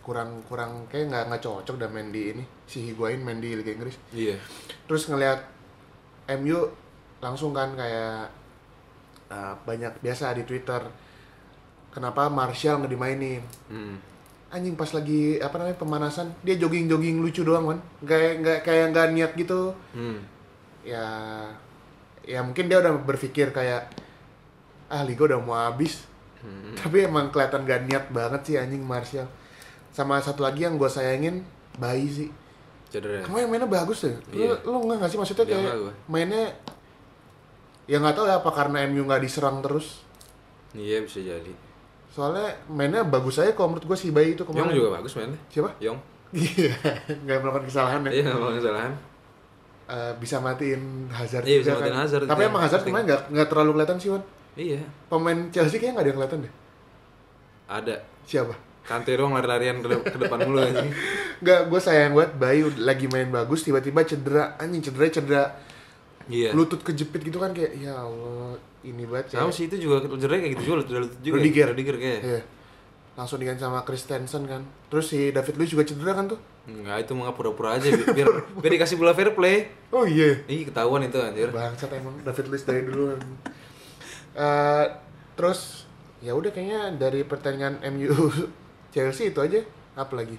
[SPEAKER 1] kurang kurang kayak nggak nggak cocok dah main di ini si Higuain main di Liga Inggris.
[SPEAKER 2] Iya.
[SPEAKER 1] Terus ngelihat MU langsung kan kayak uh, banyak biasa di Twitter kenapa Martial nggak dimainin
[SPEAKER 2] Hmm.
[SPEAKER 1] anjing pas lagi apa namanya pemanasan dia jogging jogging lucu doang kan kayak nggak kayak nggak niat gitu
[SPEAKER 2] Hmm.
[SPEAKER 1] ya ya mungkin dia udah berpikir kayak ah liga udah mau habis
[SPEAKER 2] Hmm.
[SPEAKER 1] tapi emang kelihatan gak niat banget sih anjing Martial sama satu lagi yang gue sayangin Bayi sih
[SPEAKER 2] Cedera.
[SPEAKER 1] kemarin mainnya bagus deh lu,
[SPEAKER 2] Iya.
[SPEAKER 1] lu nggak nggak sih maksudnya kayak mainnya ya nggak tahu ya apa karena MU nggak diserang terus
[SPEAKER 2] Iya bisa jadi.
[SPEAKER 1] soalnya mainnya bagus aja kalau menurut gue si Bayi itu
[SPEAKER 2] Yong
[SPEAKER 1] kemarin
[SPEAKER 2] juga bagus mainnya.
[SPEAKER 1] siapa
[SPEAKER 2] Yong.
[SPEAKER 1] iya nggak melakukan kesalahan ya
[SPEAKER 2] Iya nggak mau kesalahan.
[SPEAKER 1] Eh, bisa matiin Hazard
[SPEAKER 2] Iya, bisa matiin
[SPEAKER 1] kan.
[SPEAKER 2] Hazard,
[SPEAKER 1] Tapi emang
[SPEAKER 2] yang
[SPEAKER 1] Hazard kemarin nggak nggak terlalu kelihatan sih Wan.
[SPEAKER 2] Iya.
[SPEAKER 1] Pemain Chelsea kayaknya nggak ada yang kelihatan deh.
[SPEAKER 2] Ada.
[SPEAKER 1] Siapa?
[SPEAKER 2] Kante doang lari-larian ke, ke depan mulu anjing.
[SPEAKER 1] Nggak, gue sayang banget Bayu lagi main bagus tiba-tiba cedera anjing cedera cedera
[SPEAKER 2] Iya.
[SPEAKER 1] lutut kejepit gitu kan kayak ya Allah ini banget
[SPEAKER 2] Sama
[SPEAKER 1] kayak
[SPEAKER 2] sih itu juga cedera kayak gitu juga lutut lutut juga.
[SPEAKER 1] Rudiger.
[SPEAKER 2] Rudiger kayak.
[SPEAKER 1] Iya. langsung diganti sama Christensen kan terus si David Luiz juga cedera kan tuh
[SPEAKER 2] Enggak, itu mah pura-pura aja bi- biar biar dikasih bola fair play.
[SPEAKER 1] oh iya
[SPEAKER 2] Ih, ketahuan itu anjir.
[SPEAKER 1] bangsat emang David Luiz dari dulu Eh, terus ya udah kayaknya dari pertandingan MU Chelsea itu aja apa lagi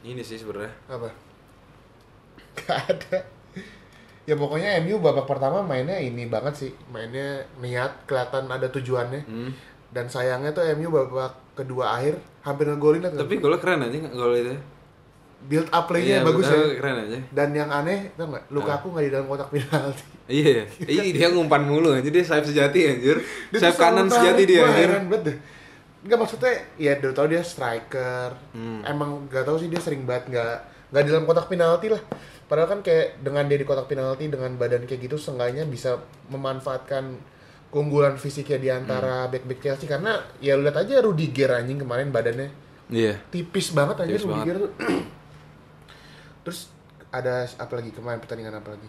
[SPEAKER 2] Ini sih sebenarnya.
[SPEAKER 1] apa Gak ada ya pokoknya MU babak pertama mainnya ini banget sih mainnya niat kelihatan ada tujuannya
[SPEAKER 2] Hmm.
[SPEAKER 1] dan sayangnya tuh MU babak kedua akhir hampir ngegolin?
[SPEAKER 2] Tapi golnya keren aja gol itu.
[SPEAKER 1] build up playnya
[SPEAKER 2] Iya,
[SPEAKER 1] bagus ya
[SPEAKER 2] Keren aja.
[SPEAKER 1] dan yang aneh tau nggak Lukaku nggak di dalam kotak penalti
[SPEAKER 2] Iya, iya dia ngumpan mulu anjir dia sayap sejati anjir.
[SPEAKER 1] Dia
[SPEAKER 2] sayap kanan sejati dia anjir.
[SPEAKER 1] heran banget deh nggak maksudnya ya udah tau dia striker
[SPEAKER 2] hmm.
[SPEAKER 1] emang nggak tau sih dia sering banget nggak nggak dalam kotak penalti lah padahal kan kayak dengan dia di kotak penalti dengan badan kayak gitu seenggaknya bisa memanfaatkan keunggulan fisiknya di antara
[SPEAKER 2] hmm.
[SPEAKER 1] back-back Chelsea karena ya lu lihat aja Rudiger anjing kemarin badannya
[SPEAKER 2] yeah.
[SPEAKER 1] tipis banget
[SPEAKER 2] aja
[SPEAKER 1] Rudiger banget. tuh terus ada apa lagi kemarin pertandingan apa lagi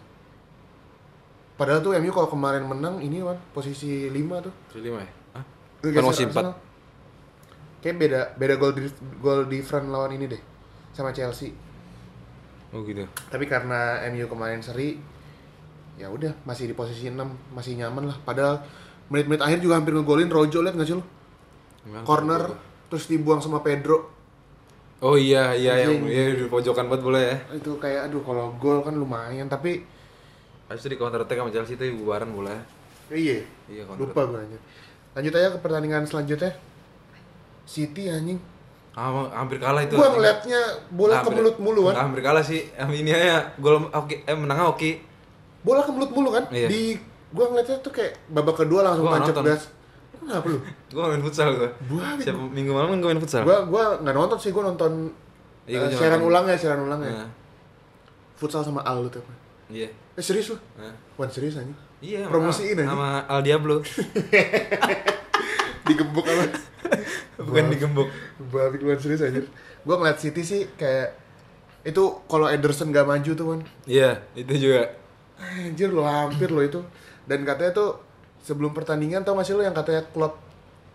[SPEAKER 1] padahal tuh MU kalau kemarin menang ini kan posisi 5 tuh
[SPEAKER 2] posisi 5 ya? Hah? Kan masih
[SPEAKER 1] 4 Kayak beda beda gol di gol different lawan ini deh sama Chelsea.
[SPEAKER 2] Oh gitu.
[SPEAKER 1] Tapi karena MU kemarin seri ya udah masih di posisi 6, masih nyaman lah. Padahal menit-menit akhir juga hampir ngegolin Rojo liat nggak sih?
[SPEAKER 2] Emang
[SPEAKER 1] Corner
[SPEAKER 2] gitu.
[SPEAKER 1] terus dibuang sama Pedro.
[SPEAKER 2] Oh iya iya yang iya, di pojokan banget boleh ya.
[SPEAKER 1] Itu kayak aduh kalau gol kan lumayan tapi
[SPEAKER 2] Habis itu di counter attack sama Chelsea itu bubaran boleh.
[SPEAKER 1] iya.
[SPEAKER 2] Iya counter
[SPEAKER 1] Lupa gue. Lanjut aja ke pertandingan selanjutnya. City anjing.
[SPEAKER 2] Ah, hampir kalah itu.
[SPEAKER 1] Gua ngeliatnya bola
[SPEAKER 2] Hampir-
[SPEAKER 1] kemelut mulu kan.
[SPEAKER 2] Hampir kalah sih. Ini aja gol oke eh menang oke.
[SPEAKER 1] Bola kemelut mulu kan.
[SPEAKER 2] Iya.
[SPEAKER 1] Di gua ngeliatnya tuh kayak babak kedua langsung
[SPEAKER 2] Gua
[SPEAKER 1] tancap gas. Kenapa lu?
[SPEAKER 2] Gua main futsal gua.
[SPEAKER 1] Gua
[SPEAKER 2] Siapa minggu malam kan gua main futsal.
[SPEAKER 1] gua gua nggak nonton sih, gua nonton
[SPEAKER 2] Iya,
[SPEAKER 1] eh,
[SPEAKER 2] gua juga
[SPEAKER 1] siaran
[SPEAKER 2] nonton.
[SPEAKER 1] ulang ya, siaran ulang ya.
[SPEAKER 2] Nah,
[SPEAKER 1] Futsal sama Al lu tuh.
[SPEAKER 2] Iya.
[SPEAKER 1] Eh serius lu?
[SPEAKER 2] Nah.
[SPEAKER 1] Wan serius anjing.
[SPEAKER 2] Iya,
[SPEAKER 1] Promosiin aja.
[SPEAKER 2] sama Al Diablo.
[SPEAKER 1] Digembok apa?
[SPEAKER 2] Bukan digembok.
[SPEAKER 1] Babi luar serius anjir. Gua ngeliat City sih kayak itu kalau Ederson gak maju tuh kan
[SPEAKER 2] Iya, itu juga.
[SPEAKER 1] anjir lo hampir lo itu dan katanya tuh sebelum pertandingan tau gak sih lo yang katanya klub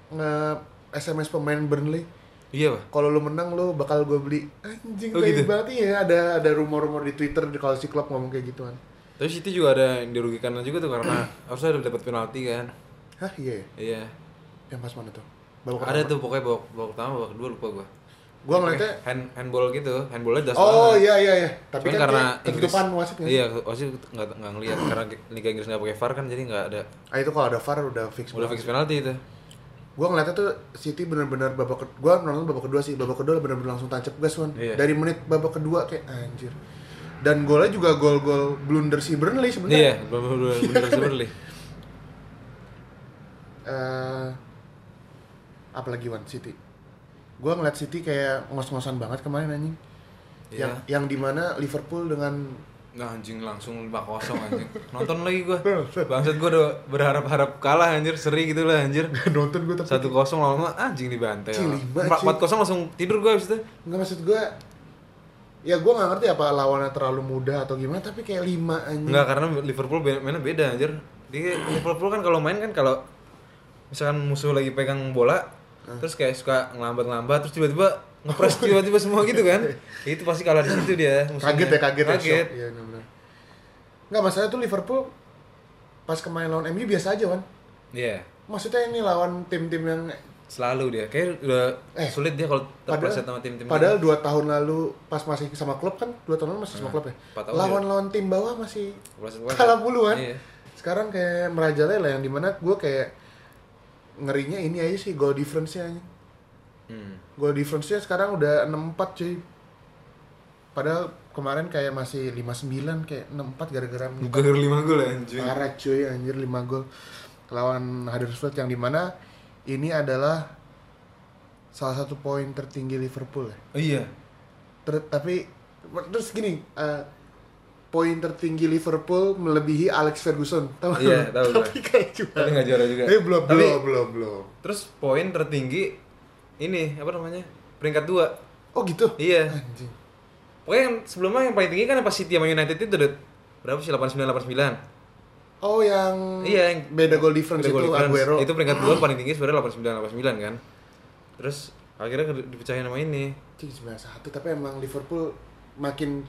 [SPEAKER 1] nge SMS pemain Burnley
[SPEAKER 2] Iya, Pak.
[SPEAKER 1] kalau lo menang lo bakal gue beli anjing
[SPEAKER 2] Oh, gitu?
[SPEAKER 1] banget ya ada ada rumor-rumor di Twitter di kalau si klub ngomong kayak gituan
[SPEAKER 2] Tapi City juga ada yang dirugikan juga tuh karena harusnya dapat penalti kan.
[SPEAKER 1] hah iya ya?
[SPEAKER 2] Iya.
[SPEAKER 1] Yang pas mana tuh babak
[SPEAKER 2] Ada
[SPEAKER 1] pertama?
[SPEAKER 2] tuh pokoknya babak, babak pertama, babak kedua lupa gua.
[SPEAKER 1] gua ngeliatnya
[SPEAKER 2] hand handball gitu, handballnya jelas
[SPEAKER 1] oh
[SPEAKER 2] banget.
[SPEAKER 1] iya iya iya tapi
[SPEAKER 2] Cuman
[SPEAKER 1] kan
[SPEAKER 2] karena
[SPEAKER 1] ketutupan wasit nggak sih?
[SPEAKER 2] Iya, wasit nggak nggak ngelihat karena Liga Inggris nggak pakai VAR kan jadi nggak ada
[SPEAKER 1] ah itu kalau ada VAR udah fix
[SPEAKER 2] udah fix penalti itu.
[SPEAKER 1] Gua ngeliatnya tuh City bener-bener babak gua nonton babak kedua sih, babak kedua bener-bener langsung tancap gas Wan.
[SPEAKER 2] Iya.
[SPEAKER 1] Dari menit babak kedua kayak anjir. Dan golnya juga gol-gol blunder si Burnley
[SPEAKER 2] Iya,
[SPEAKER 1] sebenarnya.
[SPEAKER 2] bener bener bener sebenarnya.
[SPEAKER 1] Apalagi Wan City. Gua ngeliat City kayak ngos-ngosan banget kemarin anjing.
[SPEAKER 2] Iya.
[SPEAKER 1] Yang yang di mana Liverpool dengan
[SPEAKER 2] Nah anjing langsung 5-0 anjing. Nonton lagi gua. Bangsat gua udah berharap-harap kalah anjir, seri gitu lah anjir.
[SPEAKER 1] nonton gue tapi
[SPEAKER 2] 1-0 lama anjing dibantai.
[SPEAKER 1] Lima, Cih.
[SPEAKER 2] 4-0 langsung tidur gua abis itu.
[SPEAKER 1] nggak maksud gua ya gua nggak ngerti apa lawannya terlalu mudah atau gimana tapi kayak lima anjing.
[SPEAKER 2] Enggak, karena Liverpool mainnya beda anjir. Di Liverpool kan kalau main kan kalau misalkan musuh lagi pegang bola, terus kayak suka ngelambat-ngelambat terus tiba-tiba ngepres tiba-tiba semua gitu kan. itu pasti kalah di situ dia. musuhnya.
[SPEAKER 1] kaget ya kaget, ya
[SPEAKER 2] Kaget.
[SPEAKER 1] shock. Iya benar. Nggak masalah tuh Liverpool pas kemarin lawan MU biasa aja kan.
[SPEAKER 2] Iya.
[SPEAKER 1] Maksudnya ini lawan tim-tim yang
[SPEAKER 2] Selalu dia. Kayak udah
[SPEAKER 1] Eh,
[SPEAKER 2] sulit dia kalau terpleset sama tim-tim.
[SPEAKER 1] padahal dua tahun lalu pas masih sama klub kan dua tahun lalu masih sama
[SPEAKER 2] Nah,
[SPEAKER 1] klub ya.
[SPEAKER 2] empat tahun
[SPEAKER 1] Lawan lawan tim bawah masih kalah mulu kan.
[SPEAKER 2] Iya.
[SPEAKER 1] Sekarang kayak merajalela yang di mana gue kayak ngerinya ini aja sih goal difference-nya aja.
[SPEAKER 2] Hmm.
[SPEAKER 1] Goal difference-nya sekarang udah 6-4 cuy. Padahal kemarin kayak masih 5-9 kayak 6-4 gara-gara
[SPEAKER 2] dari 5 gol anjing.
[SPEAKER 1] Parah cuy anjir 5 gol lawan Huddersfield yang di mana ini adalah salah satu poin tertinggi Liverpool ya.
[SPEAKER 2] Oh iya.
[SPEAKER 1] Ter- tapi terus gini eh, poin tertinggi Liverpool melebihi Alex Ferguson tahu
[SPEAKER 2] Iya, tahu
[SPEAKER 1] tapi kayak cuma
[SPEAKER 2] Tapi nggak juara juga.
[SPEAKER 1] eh belum
[SPEAKER 2] Tapi-
[SPEAKER 1] belum belum belum
[SPEAKER 2] Terus poin tertinggi ini apa namanya? Peringkat 2.
[SPEAKER 1] oh gitu
[SPEAKER 2] Iya.
[SPEAKER 1] anjing
[SPEAKER 2] Pokoknya yang sebelumnya yang paling tinggi kan pas City sama United itu udah berapa sih 89 89.
[SPEAKER 1] oh yang
[SPEAKER 2] Iya, yang
[SPEAKER 1] beda goal difference itu
[SPEAKER 2] goal difference.
[SPEAKER 1] Aguero
[SPEAKER 2] Itu peringkat 2 paling tinggi sebenarnya 89 89 kan. Terus akhirnya dipecahin sama ini.
[SPEAKER 1] Cing, 91 tapi emang Liverpool makin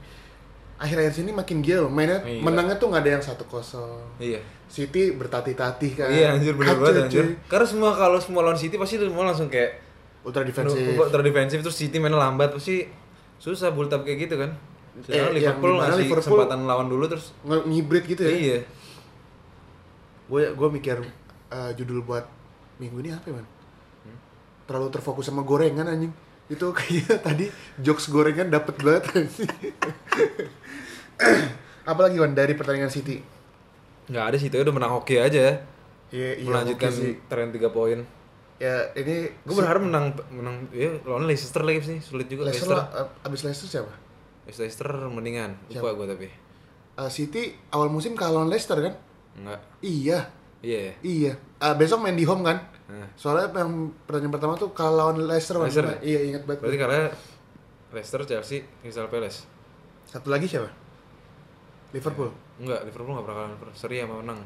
[SPEAKER 1] akhir-akhir sini makin gila loh. mainnya
[SPEAKER 2] Iya.
[SPEAKER 1] menangnya tuh nggak ada yang satu kosong
[SPEAKER 2] Iya.
[SPEAKER 1] City bertatih-tatih kan
[SPEAKER 2] Iya anjir bener banget anjir. Karena semua kalau semua lawan City pasti semua langsung kayak
[SPEAKER 1] ultra defensif
[SPEAKER 2] terus defensif terus City mainnya lambat pasti susah build up kayak gitu kan. Sedangkan
[SPEAKER 1] Eh, yang
[SPEAKER 2] Liverpool ngasih
[SPEAKER 1] Liverpool-
[SPEAKER 2] kesempatan lawan dulu terus
[SPEAKER 1] ngibrit gitu ya
[SPEAKER 2] iya.
[SPEAKER 1] gue gue mikir eh, judul buat minggu ini apa ya man
[SPEAKER 2] Hmm?
[SPEAKER 1] terlalu terfokus sama gorengan anjing itu kayak tadi jokes gorengan dapet banget anjing apalagi Wan dari pertandingan City
[SPEAKER 2] Nggak ada sih, itu udah menang hoki aja.
[SPEAKER 1] Iya, iya,
[SPEAKER 2] Melanjutkan
[SPEAKER 1] sih.
[SPEAKER 2] tren 3 poin.
[SPEAKER 1] ya ini
[SPEAKER 2] Gue berharap menang menang ya lawan Leicester lagi sih, sulit juga
[SPEAKER 1] Leicester,
[SPEAKER 2] Leicester.
[SPEAKER 1] eh, abis Leicester siapa?
[SPEAKER 2] Leicester mendingan, lupa gue tapi.
[SPEAKER 1] Eh, City awal musim kalah lawan Leicester kan?
[SPEAKER 2] Enggak.
[SPEAKER 1] Iya,
[SPEAKER 2] Iya. ya?
[SPEAKER 1] iya. Eh, besok main di home kan?
[SPEAKER 2] Nah,
[SPEAKER 1] Soalnya yang pertandingan pertama tuh kalah lawan Leicester.
[SPEAKER 2] Leicester.
[SPEAKER 1] Iya, ingat banget.
[SPEAKER 2] berarti karena Leicester, Chelsea, Crystal Palace.
[SPEAKER 1] Satu lagi siapa? Liverpool.
[SPEAKER 2] Enggak, Liverpool enggak pernah kalah Liverpool. Seri sama menang.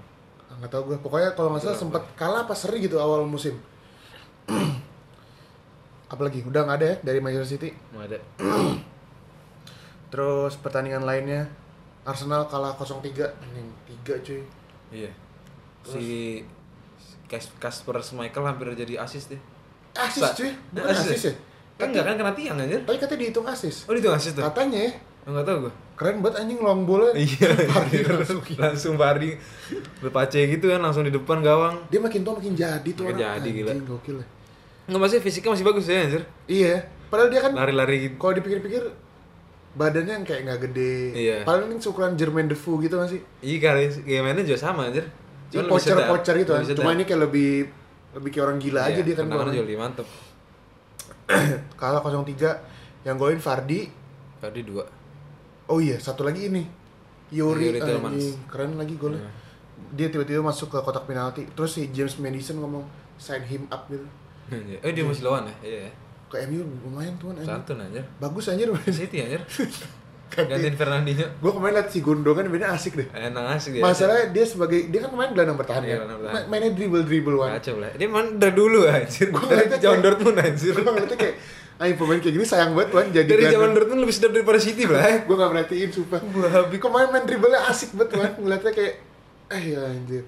[SPEAKER 1] Ah, nggak tahu gue. Pokoknya kalau nggak salah sempat kalah pas seri gitu awal musim. Apalagi udah nggak ada ya dari Manchester City.
[SPEAKER 2] Enggak ada.
[SPEAKER 1] Terus pertandingan lainnya Arsenal kalah 0-3. Anjing, 3 cuy.
[SPEAKER 2] Iya. Si Kas- Kasper Schmeichel hampir jadi asis deh.
[SPEAKER 1] Asis cuy. Bukan
[SPEAKER 2] Asis
[SPEAKER 1] asis ya?
[SPEAKER 2] Kan enggak kan kena tiang anjir.
[SPEAKER 1] Tapi katanya dihitung asis.
[SPEAKER 2] Oh itu asis tuh.
[SPEAKER 1] Katanya ya.
[SPEAKER 2] Enggak tahu gua.
[SPEAKER 1] Keren banget anjing long bola.
[SPEAKER 2] Iya, anjir.
[SPEAKER 1] masukin.
[SPEAKER 2] langsung Pardi lepace gitu kan langsung di depan gawang.
[SPEAKER 1] Dia makin tua makin jadi tuh
[SPEAKER 2] Makin
[SPEAKER 1] orang.
[SPEAKER 2] jadi, gila.
[SPEAKER 1] Anjing, gokil ya.
[SPEAKER 2] Enggak masih fisiknya masih bagus ya anjir.
[SPEAKER 1] Iya. Padahal dia kan
[SPEAKER 2] Lari-lari gitu.
[SPEAKER 1] kalau dipikir-pikir badannya yang kayak nggak gede.
[SPEAKER 2] Iya.
[SPEAKER 1] Paling ukuran Jermaine Defoe gitu masih.
[SPEAKER 2] Iya kali mainnya juga sama anjir.
[SPEAKER 1] Cuma pocer-pocer gitu kan. Cuma ini kayak lebih lebih kayak orang gila aja
[SPEAKER 2] Iya,
[SPEAKER 1] dia kan. golnya.
[SPEAKER 2] juga lebih mantep.
[SPEAKER 1] Kalah 0-3 yang golin Fardi.
[SPEAKER 2] Pardi dua.
[SPEAKER 1] Oh iya, satu lagi ini. Yuri,
[SPEAKER 2] Yuri
[SPEAKER 1] anjing. keren lagi golnya.
[SPEAKER 2] Iya.
[SPEAKER 1] Dia tiba-tiba masuk ke kotak penalti. Terus si James Madison ngomong sign him up gitu.
[SPEAKER 2] Eh dia masih lawan ya? Iya ya.
[SPEAKER 1] Ke MU lumayan tuh anjing.
[SPEAKER 2] Santun anjir.
[SPEAKER 1] Bagus anjir.
[SPEAKER 2] City anjir. Gantiin Fernandinho.
[SPEAKER 1] Gue kemarin liat si Gundogan mainnya asik deh.
[SPEAKER 2] Enak asik dia.
[SPEAKER 1] Masalahnya dia sebagai dia kan main gelandang bertahan
[SPEAKER 2] Iya,
[SPEAKER 1] ya. Ma- Mainnya dribble dribble wan.
[SPEAKER 2] Kacau lah. Dia mana dari dulu anjir. Dari
[SPEAKER 1] ngeliatnya kayak-
[SPEAKER 2] Dortmund anjir.
[SPEAKER 1] Gue ngeliatnya kayak, ayo pemain kayak gini sayang banget wan jadi
[SPEAKER 2] Dari zaman Dortmund lebih sedap daripada City lah.
[SPEAKER 1] Gue gak merhatiin sumpah.
[SPEAKER 2] Babi.
[SPEAKER 1] Kemarin main dribble asik banget wan. Ngeliatnya kayak, eh ya anjir.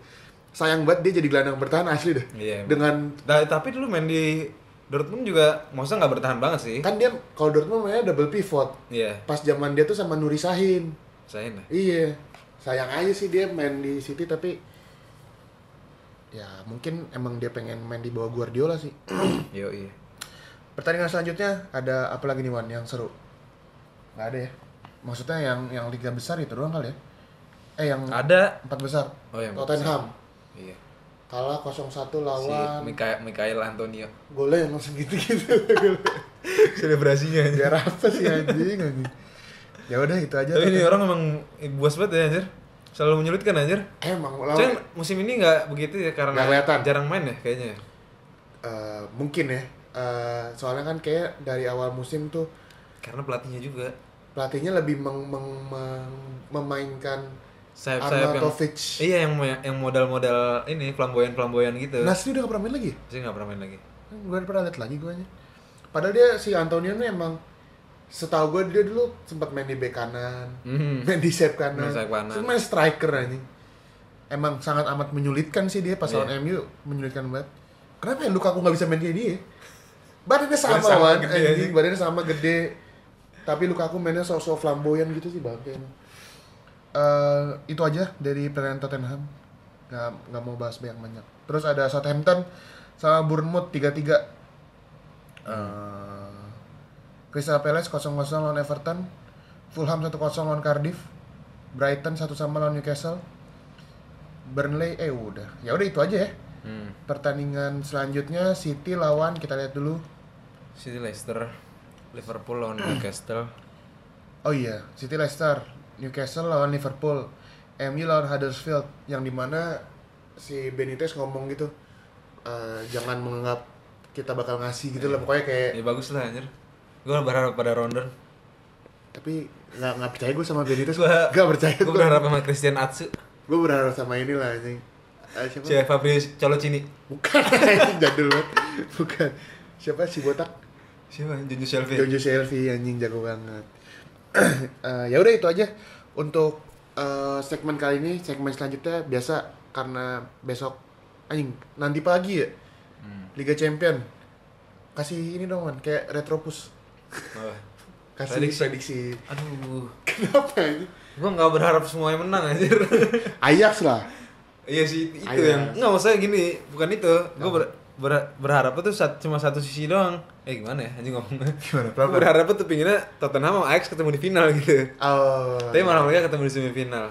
[SPEAKER 1] Sayang banget dia jadi gelandang bertahan asli deh.
[SPEAKER 2] Iya.
[SPEAKER 1] Dengan
[SPEAKER 2] Nah, tapi dulu main di Dortmund juga maksudnya nggak bertahan banget sih.
[SPEAKER 1] kan dia kalau Dortmund mainnya double pivot.
[SPEAKER 2] Iya.
[SPEAKER 1] Pas zaman dia tuh sama Nuri Sahin.
[SPEAKER 2] Saya nih.
[SPEAKER 1] Iya. Sayang aja sih dia main di City tapi ya mungkin emang dia pengen main di bawah Guardiola sih.
[SPEAKER 2] Yo iya.
[SPEAKER 1] Pertandingan selanjutnya ada apa lagi nih Wan yang seru? Gak ada ya? Maksudnya yang yang liga besar itu doang kali ya? Eh yang
[SPEAKER 2] Ada.
[SPEAKER 1] empat besar.
[SPEAKER 2] Oh yang
[SPEAKER 1] Tottenham
[SPEAKER 2] Iya.
[SPEAKER 1] kalah 0-1
[SPEAKER 2] Si
[SPEAKER 1] lawan
[SPEAKER 2] Mikael, Mikael Antonio.
[SPEAKER 1] golnya yang langsung gitu-gitu.
[SPEAKER 2] Selebrasinya.
[SPEAKER 1] Biar apa sih anjing anjing. Ya udah itu aja.
[SPEAKER 2] Tapi ini orang emang buas banget ya anjir. Selalu menyulitkan anjir.
[SPEAKER 1] emang
[SPEAKER 2] Cuman
[SPEAKER 1] lawan
[SPEAKER 2] musim ini nggak begitu ya karena
[SPEAKER 1] kelihatan.
[SPEAKER 2] jarang main ya kayaknya.
[SPEAKER 1] eh, mungkin ya. Eh, soalnya kan kayak dari awal musim tuh
[SPEAKER 2] Karena pelatihnya juga.
[SPEAKER 1] pelatihnya lebih meng- meng- meng- memainkan
[SPEAKER 2] Sayap-sayap yang. Iya yang yang modal-modal ini flamboyan-flamboyan gitu.
[SPEAKER 1] Nasri udah gak pernah main lagi?
[SPEAKER 2] Saya nggak pernah main lagi.
[SPEAKER 1] Gue pernah lihat lagi gue Padahal dia si Antonio nih emang setahu gue dia dulu sempat main di bek kanan,
[SPEAKER 2] Mhm.
[SPEAKER 1] main di sayap kanan,
[SPEAKER 2] Main kanan.
[SPEAKER 1] main striker anjing. Emang sangat amat menyulitkan sih dia pas
[SPEAKER 2] Iya.
[SPEAKER 1] lawan MU menyulitkan banget. Kenapa ya Lukaku nggak bisa main kayak dia? Badannya sama,
[SPEAKER 2] sama
[SPEAKER 1] Wan, anjing. badannya sama gede. Tapi Lukaku mainnya sok-sok flamboyan gitu sih emang. Eh, itu aja dari pertandingan Tottenham. Nggak, nggak mau bahas banyak banyak. Terus ada Southampton sama Bournemouth 3-3. Eh, Crystal Palace 0-0 lawan Everton. Fulham 1-0 lawan Cardiff. Brighton 1 sama lawan Newcastle. Burnley eh udah. Ya udah itu aja ya.
[SPEAKER 2] Hmm.
[SPEAKER 1] Pertandingan selanjutnya City lawan kita lihat dulu.
[SPEAKER 2] City Leicester, Liverpool lawan Newcastle.
[SPEAKER 1] Oh iya, City Leicester, Newcastle lawan Liverpool, MU lawan Huddersfield yang di mana si Benitez ngomong gitu, "Eh, jangan menganggap kita bakal ngasih gitu lah pokoknya kayak
[SPEAKER 2] Ya bagus lah anjir. Gue berharap pada Rondon.
[SPEAKER 1] tapi nggak nggak percaya gue sama Benitez
[SPEAKER 2] Gua-
[SPEAKER 1] nggak percaya
[SPEAKER 2] Gue
[SPEAKER 1] gue
[SPEAKER 2] berharap sama Christian Atsu.
[SPEAKER 1] gue berharap sama ini lah anjing Eh, siapa
[SPEAKER 2] Si Fabrizio Colocini.
[SPEAKER 1] bukan jadul banget bukan siapa si botak
[SPEAKER 2] Siapa? Junju Shelby.
[SPEAKER 1] Jojo Selfie anjing jago banget Eh, ya udah itu aja untuk eh, segmen kali ini segmen selanjutnya biasa karena besok anjing nanti pagi ya
[SPEAKER 2] Hmm.
[SPEAKER 1] Liga Champion kasih ini dong man kayak retropus
[SPEAKER 2] Apa?
[SPEAKER 1] kasih
[SPEAKER 2] Prediksi.
[SPEAKER 1] prediksi,
[SPEAKER 2] Aduh.
[SPEAKER 1] kenapa ini
[SPEAKER 2] Gue nggak berharap semuanya menang anjir.
[SPEAKER 1] Ajax lah
[SPEAKER 2] iya sih itu
[SPEAKER 1] Ayo.
[SPEAKER 2] yang nggak maksudnya gini bukan itu. Gue ber, ber- berharap tuh sat- cuma satu sisi doang. Eh gimana ya? Anjing ngomongnya
[SPEAKER 1] Gimana,
[SPEAKER 2] gue berharap tuh pinginnya Tottenham sama Ajax ketemu di final gitu.
[SPEAKER 1] Oh,
[SPEAKER 2] tapi malah mereka ketemu di semifinal.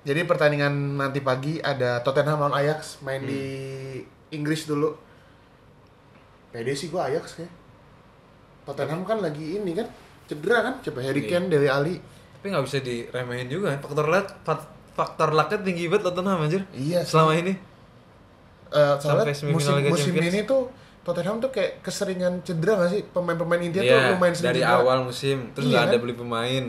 [SPEAKER 1] Jadi pertandingan nanti pagi ada Tottenham lawan Ajax main di Inggris dulu. Pede sih gua Ajax kayak Tottenham kan lagi ini kan cedera kan? Coba Harry
[SPEAKER 2] Iya.
[SPEAKER 1] Kane Dele Ali
[SPEAKER 2] tapi nggak bisa diremehin juga. Faktor fak- faktor lucknya tinggi banget Tottenham anjir.
[SPEAKER 1] Iya sih.
[SPEAKER 2] selama ini.
[SPEAKER 1] Eh, soalnya musim, musim
[SPEAKER 2] Champions.
[SPEAKER 1] ini tuh Tottenham tuh kayak keseringan cedera gak sih? Pemain-pemain intinya tuh
[SPEAKER 2] Iya,
[SPEAKER 1] lumayan sering
[SPEAKER 2] dari
[SPEAKER 1] cedera.
[SPEAKER 2] awal musim terus
[SPEAKER 1] Iya
[SPEAKER 2] nggak ada
[SPEAKER 1] kan?
[SPEAKER 2] beli pemain.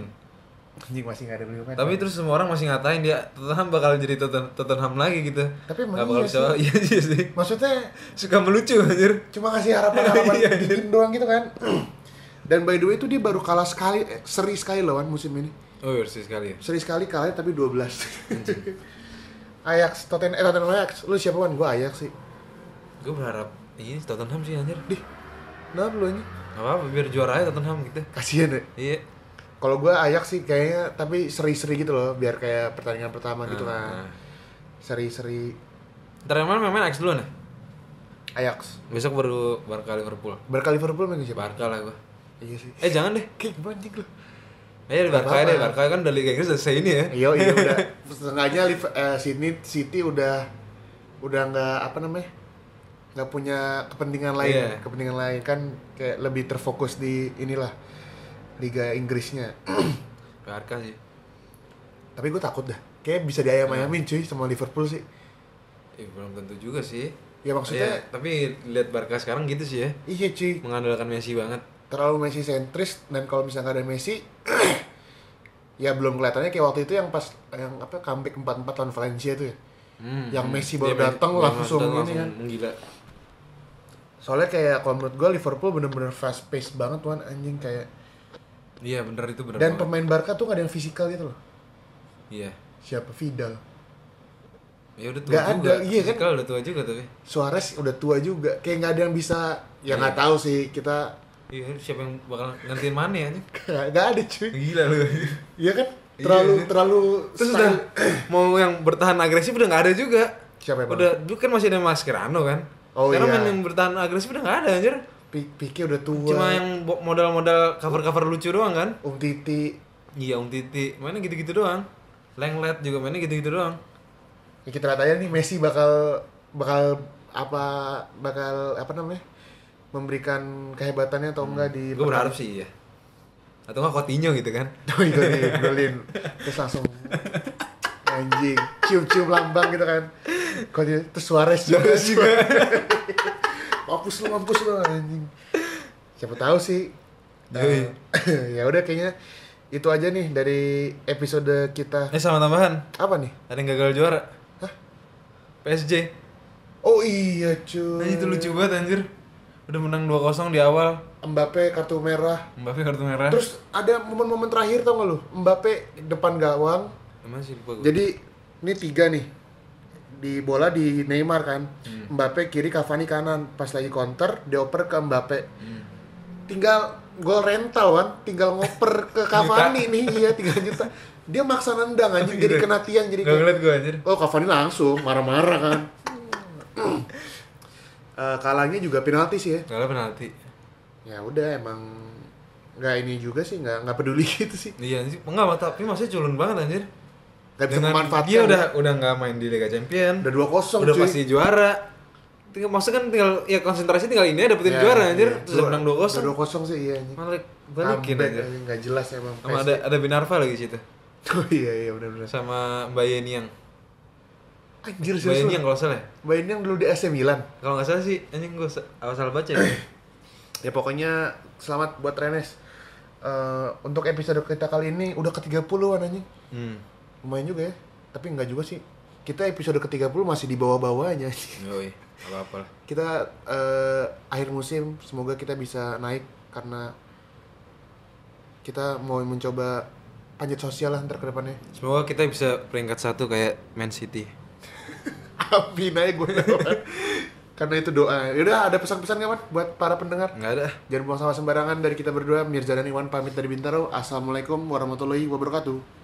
[SPEAKER 1] Anjing masih gak ada beli pemain.
[SPEAKER 2] Tapi terus semua orang masih ngatain dia Tottenham bakal jadi Totten- Tottenham lagi gitu.
[SPEAKER 1] Tapi emang
[SPEAKER 2] nggak bakal
[SPEAKER 1] iya
[SPEAKER 2] bisa iya iya sih
[SPEAKER 1] maksudnya
[SPEAKER 2] suka melucu anjir.
[SPEAKER 1] cuma ngasih harapan-harapan
[SPEAKER 2] Iya,
[SPEAKER 1] dikit doang gitu kan. Dan by the way itu dia baru kalah sekali eh, seri sekali lawan musim ini
[SPEAKER 2] oh iya sih sekali ya
[SPEAKER 1] seri sekali kalah tapi 12 Ajax Tottenham eh Tottenham Ajax lu siapa kan gua Ajax sih
[SPEAKER 2] gue berharap ini Tottenham sih anjir
[SPEAKER 1] Dih, kenapa lu ini?
[SPEAKER 2] Gak apa-apa biar juara aja Tottenham gitu.
[SPEAKER 1] Kasihan ya.
[SPEAKER 2] Iya.
[SPEAKER 1] Kalau gue Ajax sih kayaknya tapi seri-seri gitu loh, biar kayak pertandingan pertama gitu
[SPEAKER 2] Nah,
[SPEAKER 1] kan. Seri-seri
[SPEAKER 2] Ntar yang mana main Ajax dulu nih.
[SPEAKER 1] Ajax.
[SPEAKER 2] Besok baru Barca Liverpool.
[SPEAKER 1] Barca Liverpool main siapa?
[SPEAKER 2] Barca lah gua.
[SPEAKER 1] Iya sih.
[SPEAKER 2] Eh jangan deh.
[SPEAKER 1] Kayak anjing lu?
[SPEAKER 2] Eh di Barca deh.
[SPEAKER 1] apa-apa.
[SPEAKER 2] Barca kan udah Liga Inggris selesai ini ya.
[SPEAKER 1] Iya, iya udah. Setengahnya eh, Sydney City udah udah nggak apa namanya? nggak punya kepentingan lain,
[SPEAKER 2] Iya.
[SPEAKER 1] kepentingan lain kan kayak lebih terfokus di inilah Liga Inggrisnya.
[SPEAKER 2] Barca sih.
[SPEAKER 1] Tapi gue takut dah. Kayak bisa diayam-ayamin cuy sama Liverpool sih.
[SPEAKER 2] Eh, belum tentu juga sih.
[SPEAKER 1] Ya maksudnya
[SPEAKER 2] Iya, tapi lihat Barca sekarang gitu sih ya.
[SPEAKER 1] iya cuy.
[SPEAKER 2] Mengandalkan Messi banget.
[SPEAKER 1] Terlalu Messi sentris dan kalau misalnya nggak ada Messi ya belum kelihatannya kayak waktu itu yang pas yang apa comeback 4-4 lawan Valencia tuh ya.
[SPEAKER 2] Hmm,
[SPEAKER 1] Yang
[SPEAKER 2] hmm.
[SPEAKER 1] Messi baru datang langsung
[SPEAKER 2] datang
[SPEAKER 1] ini kan.
[SPEAKER 2] menggila.
[SPEAKER 1] Soalnya kayak kalau menurut gue Liverpool bener-bener fast pace banget tuan anjing kayak
[SPEAKER 2] Iya bener itu bener.
[SPEAKER 1] dan
[SPEAKER 2] banget.
[SPEAKER 1] pemain Barca tuh gak ada yang fisikal gitu loh.
[SPEAKER 2] Iya.
[SPEAKER 1] Siapa Vidal?
[SPEAKER 2] Ya udah tua
[SPEAKER 1] Nggak
[SPEAKER 2] juga.
[SPEAKER 1] ada, iya kan?
[SPEAKER 2] Udah tua juga tapi.
[SPEAKER 1] Suarez udah tua juga. Kayak nggak ada yang bisa ya nggak tahu sih kita
[SPEAKER 2] Iya, siapa yang bakal gantiin mana ya
[SPEAKER 1] nggak ada cuy.
[SPEAKER 2] Gila lu.
[SPEAKER 1] Iya kan? Terlalu
[SPEAKER 2] Iya.
[SPEAKER 1] terlalu
[SPEAKER 2] Terus
[SPEAKER 1] style-
[SPEAKER 2] udah mau yang bertahan agresif udah nggak ada juga.
[SPEAKER 1] Siapa emang?
[SPEAKER 2] Udah dulu kan masih ada Mascherano kan.
[SPEAKER 1] Oh,
[SPEAKER 2] Sekarang
[SPEAKER 1] iya.
[SPEAKER 2] main yang bertahan agresif udah nggak ada anjir.
[SPEAKER 1] Pi- Pique udah tua.
[SPEAKER 2] Cuma yang modal-modal cover-cover lucu doang kan.
[SPEAKER 1] Um Titi
[SPEAKER 2] Iya, Om Titi. Mainnya gitu-gitu doang. Lenglet juga mainnya gitu-gitu doang.
[SPEAKER 1] Ya, kita lihat aja nih Messi bakal bakal apa bakal apa namanya memberikan kehebatannya atau enggak di
[SPEAKER 2] Gue berharap sih iya. Atau nggak Coutinho gitu kan.
[SPEAKER 1] oh itu nih golin terus langsung anjing cium-cium lambang gitu kan dia terus Suarez juga mampus lu mampus lu anjing siapa tahu sih. Eh, ya udah kayaknya itu aja nih dari episode kita
[SPEAKER 2] Eh sama tambahan,
[SPEAKER 1] apa nih
[SPEAKER 2] ada yang gagal juara.
[SPEAKER 1] Hah?
[SPEAKER 2] PSG.
[SPEAKER 1] oh iya cuy
[SPEAKER 2] Nah, itu lucu banget anjir. Udah menang 2-0 di awal.
[SPEAKER 1] Mbappe kartu merah
[SPEAKER 2] Mbappe kartu merah.
[SPEAKER 1] Terus ada momen-momen terakhir tau gak lu? Mbappe depan gawang.
[SPEAKER 2] Emang sih lupa gue.
[SPEAKER 1] Jadi ini tiga nih. Di bola di Neymar kan. Mbappe kiri, Cavani kanan. Pas lagi counter, dioper ke Mbappe.
[SPEAKER 2] Hmm.
[SPEAKER 1] Tinggal gol rental kan, tinggal ngoper ke Cavani nih. Iya, 3 juta. Dia maksa nendang anjing jadi
[SPEAKER 2] Gitu.
[SPEAKER 1] kena tiang jadi
[SPEAKER 2] Gak ngeliat gue anjir.
[SPEAKER 1] Oh, Cavani langsung marah-marah kan. Eh, kalahnya juga penalti sih ya.
[SPEAKER 2] Gak penalti.
[SPEAKER 1] Ya udah emang nggak ini juga sih nggak nggak peduli gitu sih
[SPEAKER 2] Iya sih, enggak tapi maksudnya culun banget anjir.
[SPEAKER 1] nggak bisa
[SPEAKER 2] Dengan
[SPEAKER 1] memanfaatkan
[SPEAKER 2] dia
[SPEAKER 1] ya.
[SPEAKER 2] udah udah nggak main di Liga Champion.
[SPEAKER 1] udah dua kosong
[SPEAKER 2] udah pasti juara. Tinggal maksudnya kan tinggal ya konsentrasi tinggal ini ya dapetin juara anjir. Terus udah menang 2-0.
[SPEAKER 1] dua kosong sih iya.
[SPEAKER 2] Malah balikin
[SPEAKER 1] anjing, nggak jelas emang
[SPEAKER 2] Sama ada ada Binarva lagi situ.
[SPEAKER 1] oh iya iya benar benar
[SPEAKER 2] Sama Mbak Yeniang.
[SPEAKER 1] Anjir serius
[SPEAKER 2] Yeniang
[SPEAKER 1] lu
[SPEAKER 2] kalau salah ya.
[SPEAKER 1] main yang dulu di AC Milan
[SPEAKER 2] Kalau nggak salah sih anjing gue awal salah baca ya.
[SPEAKER 1] ya pokoknya selamat buat Renes Eh, untuk episode kita kali ini udah ke 30-an anjing
[SPEAKER 2] hmm.
[SPEAKER 1] lumayan juga ya tapi nggak juga sih kita episode ke 30 masih di bawah-bawahnya
[SPEAKER 2] Yoi, apa-apa lah.
[SPEAKER 1] kita eh, akhir musim semoga kita bisa naik karena kita mau mencoba panjat sosial lah ntar ke depannya
[SPEAKER 2] Semoga kita bisa peringkat satu kayak Man City.
[SPEAKER 1] amin aja gue karena itu doa. Yaudah ada pesan-pesan nggak man buat para pendengar?
[SPEAKER 2] Nggak ada.
[SPEAKER 1] jangan buang sampah sembarangan dari kita berdua. Mirza dan Iwan pamit dari Bintaro. Assalamualaikum warahmatullahi wabarakatuh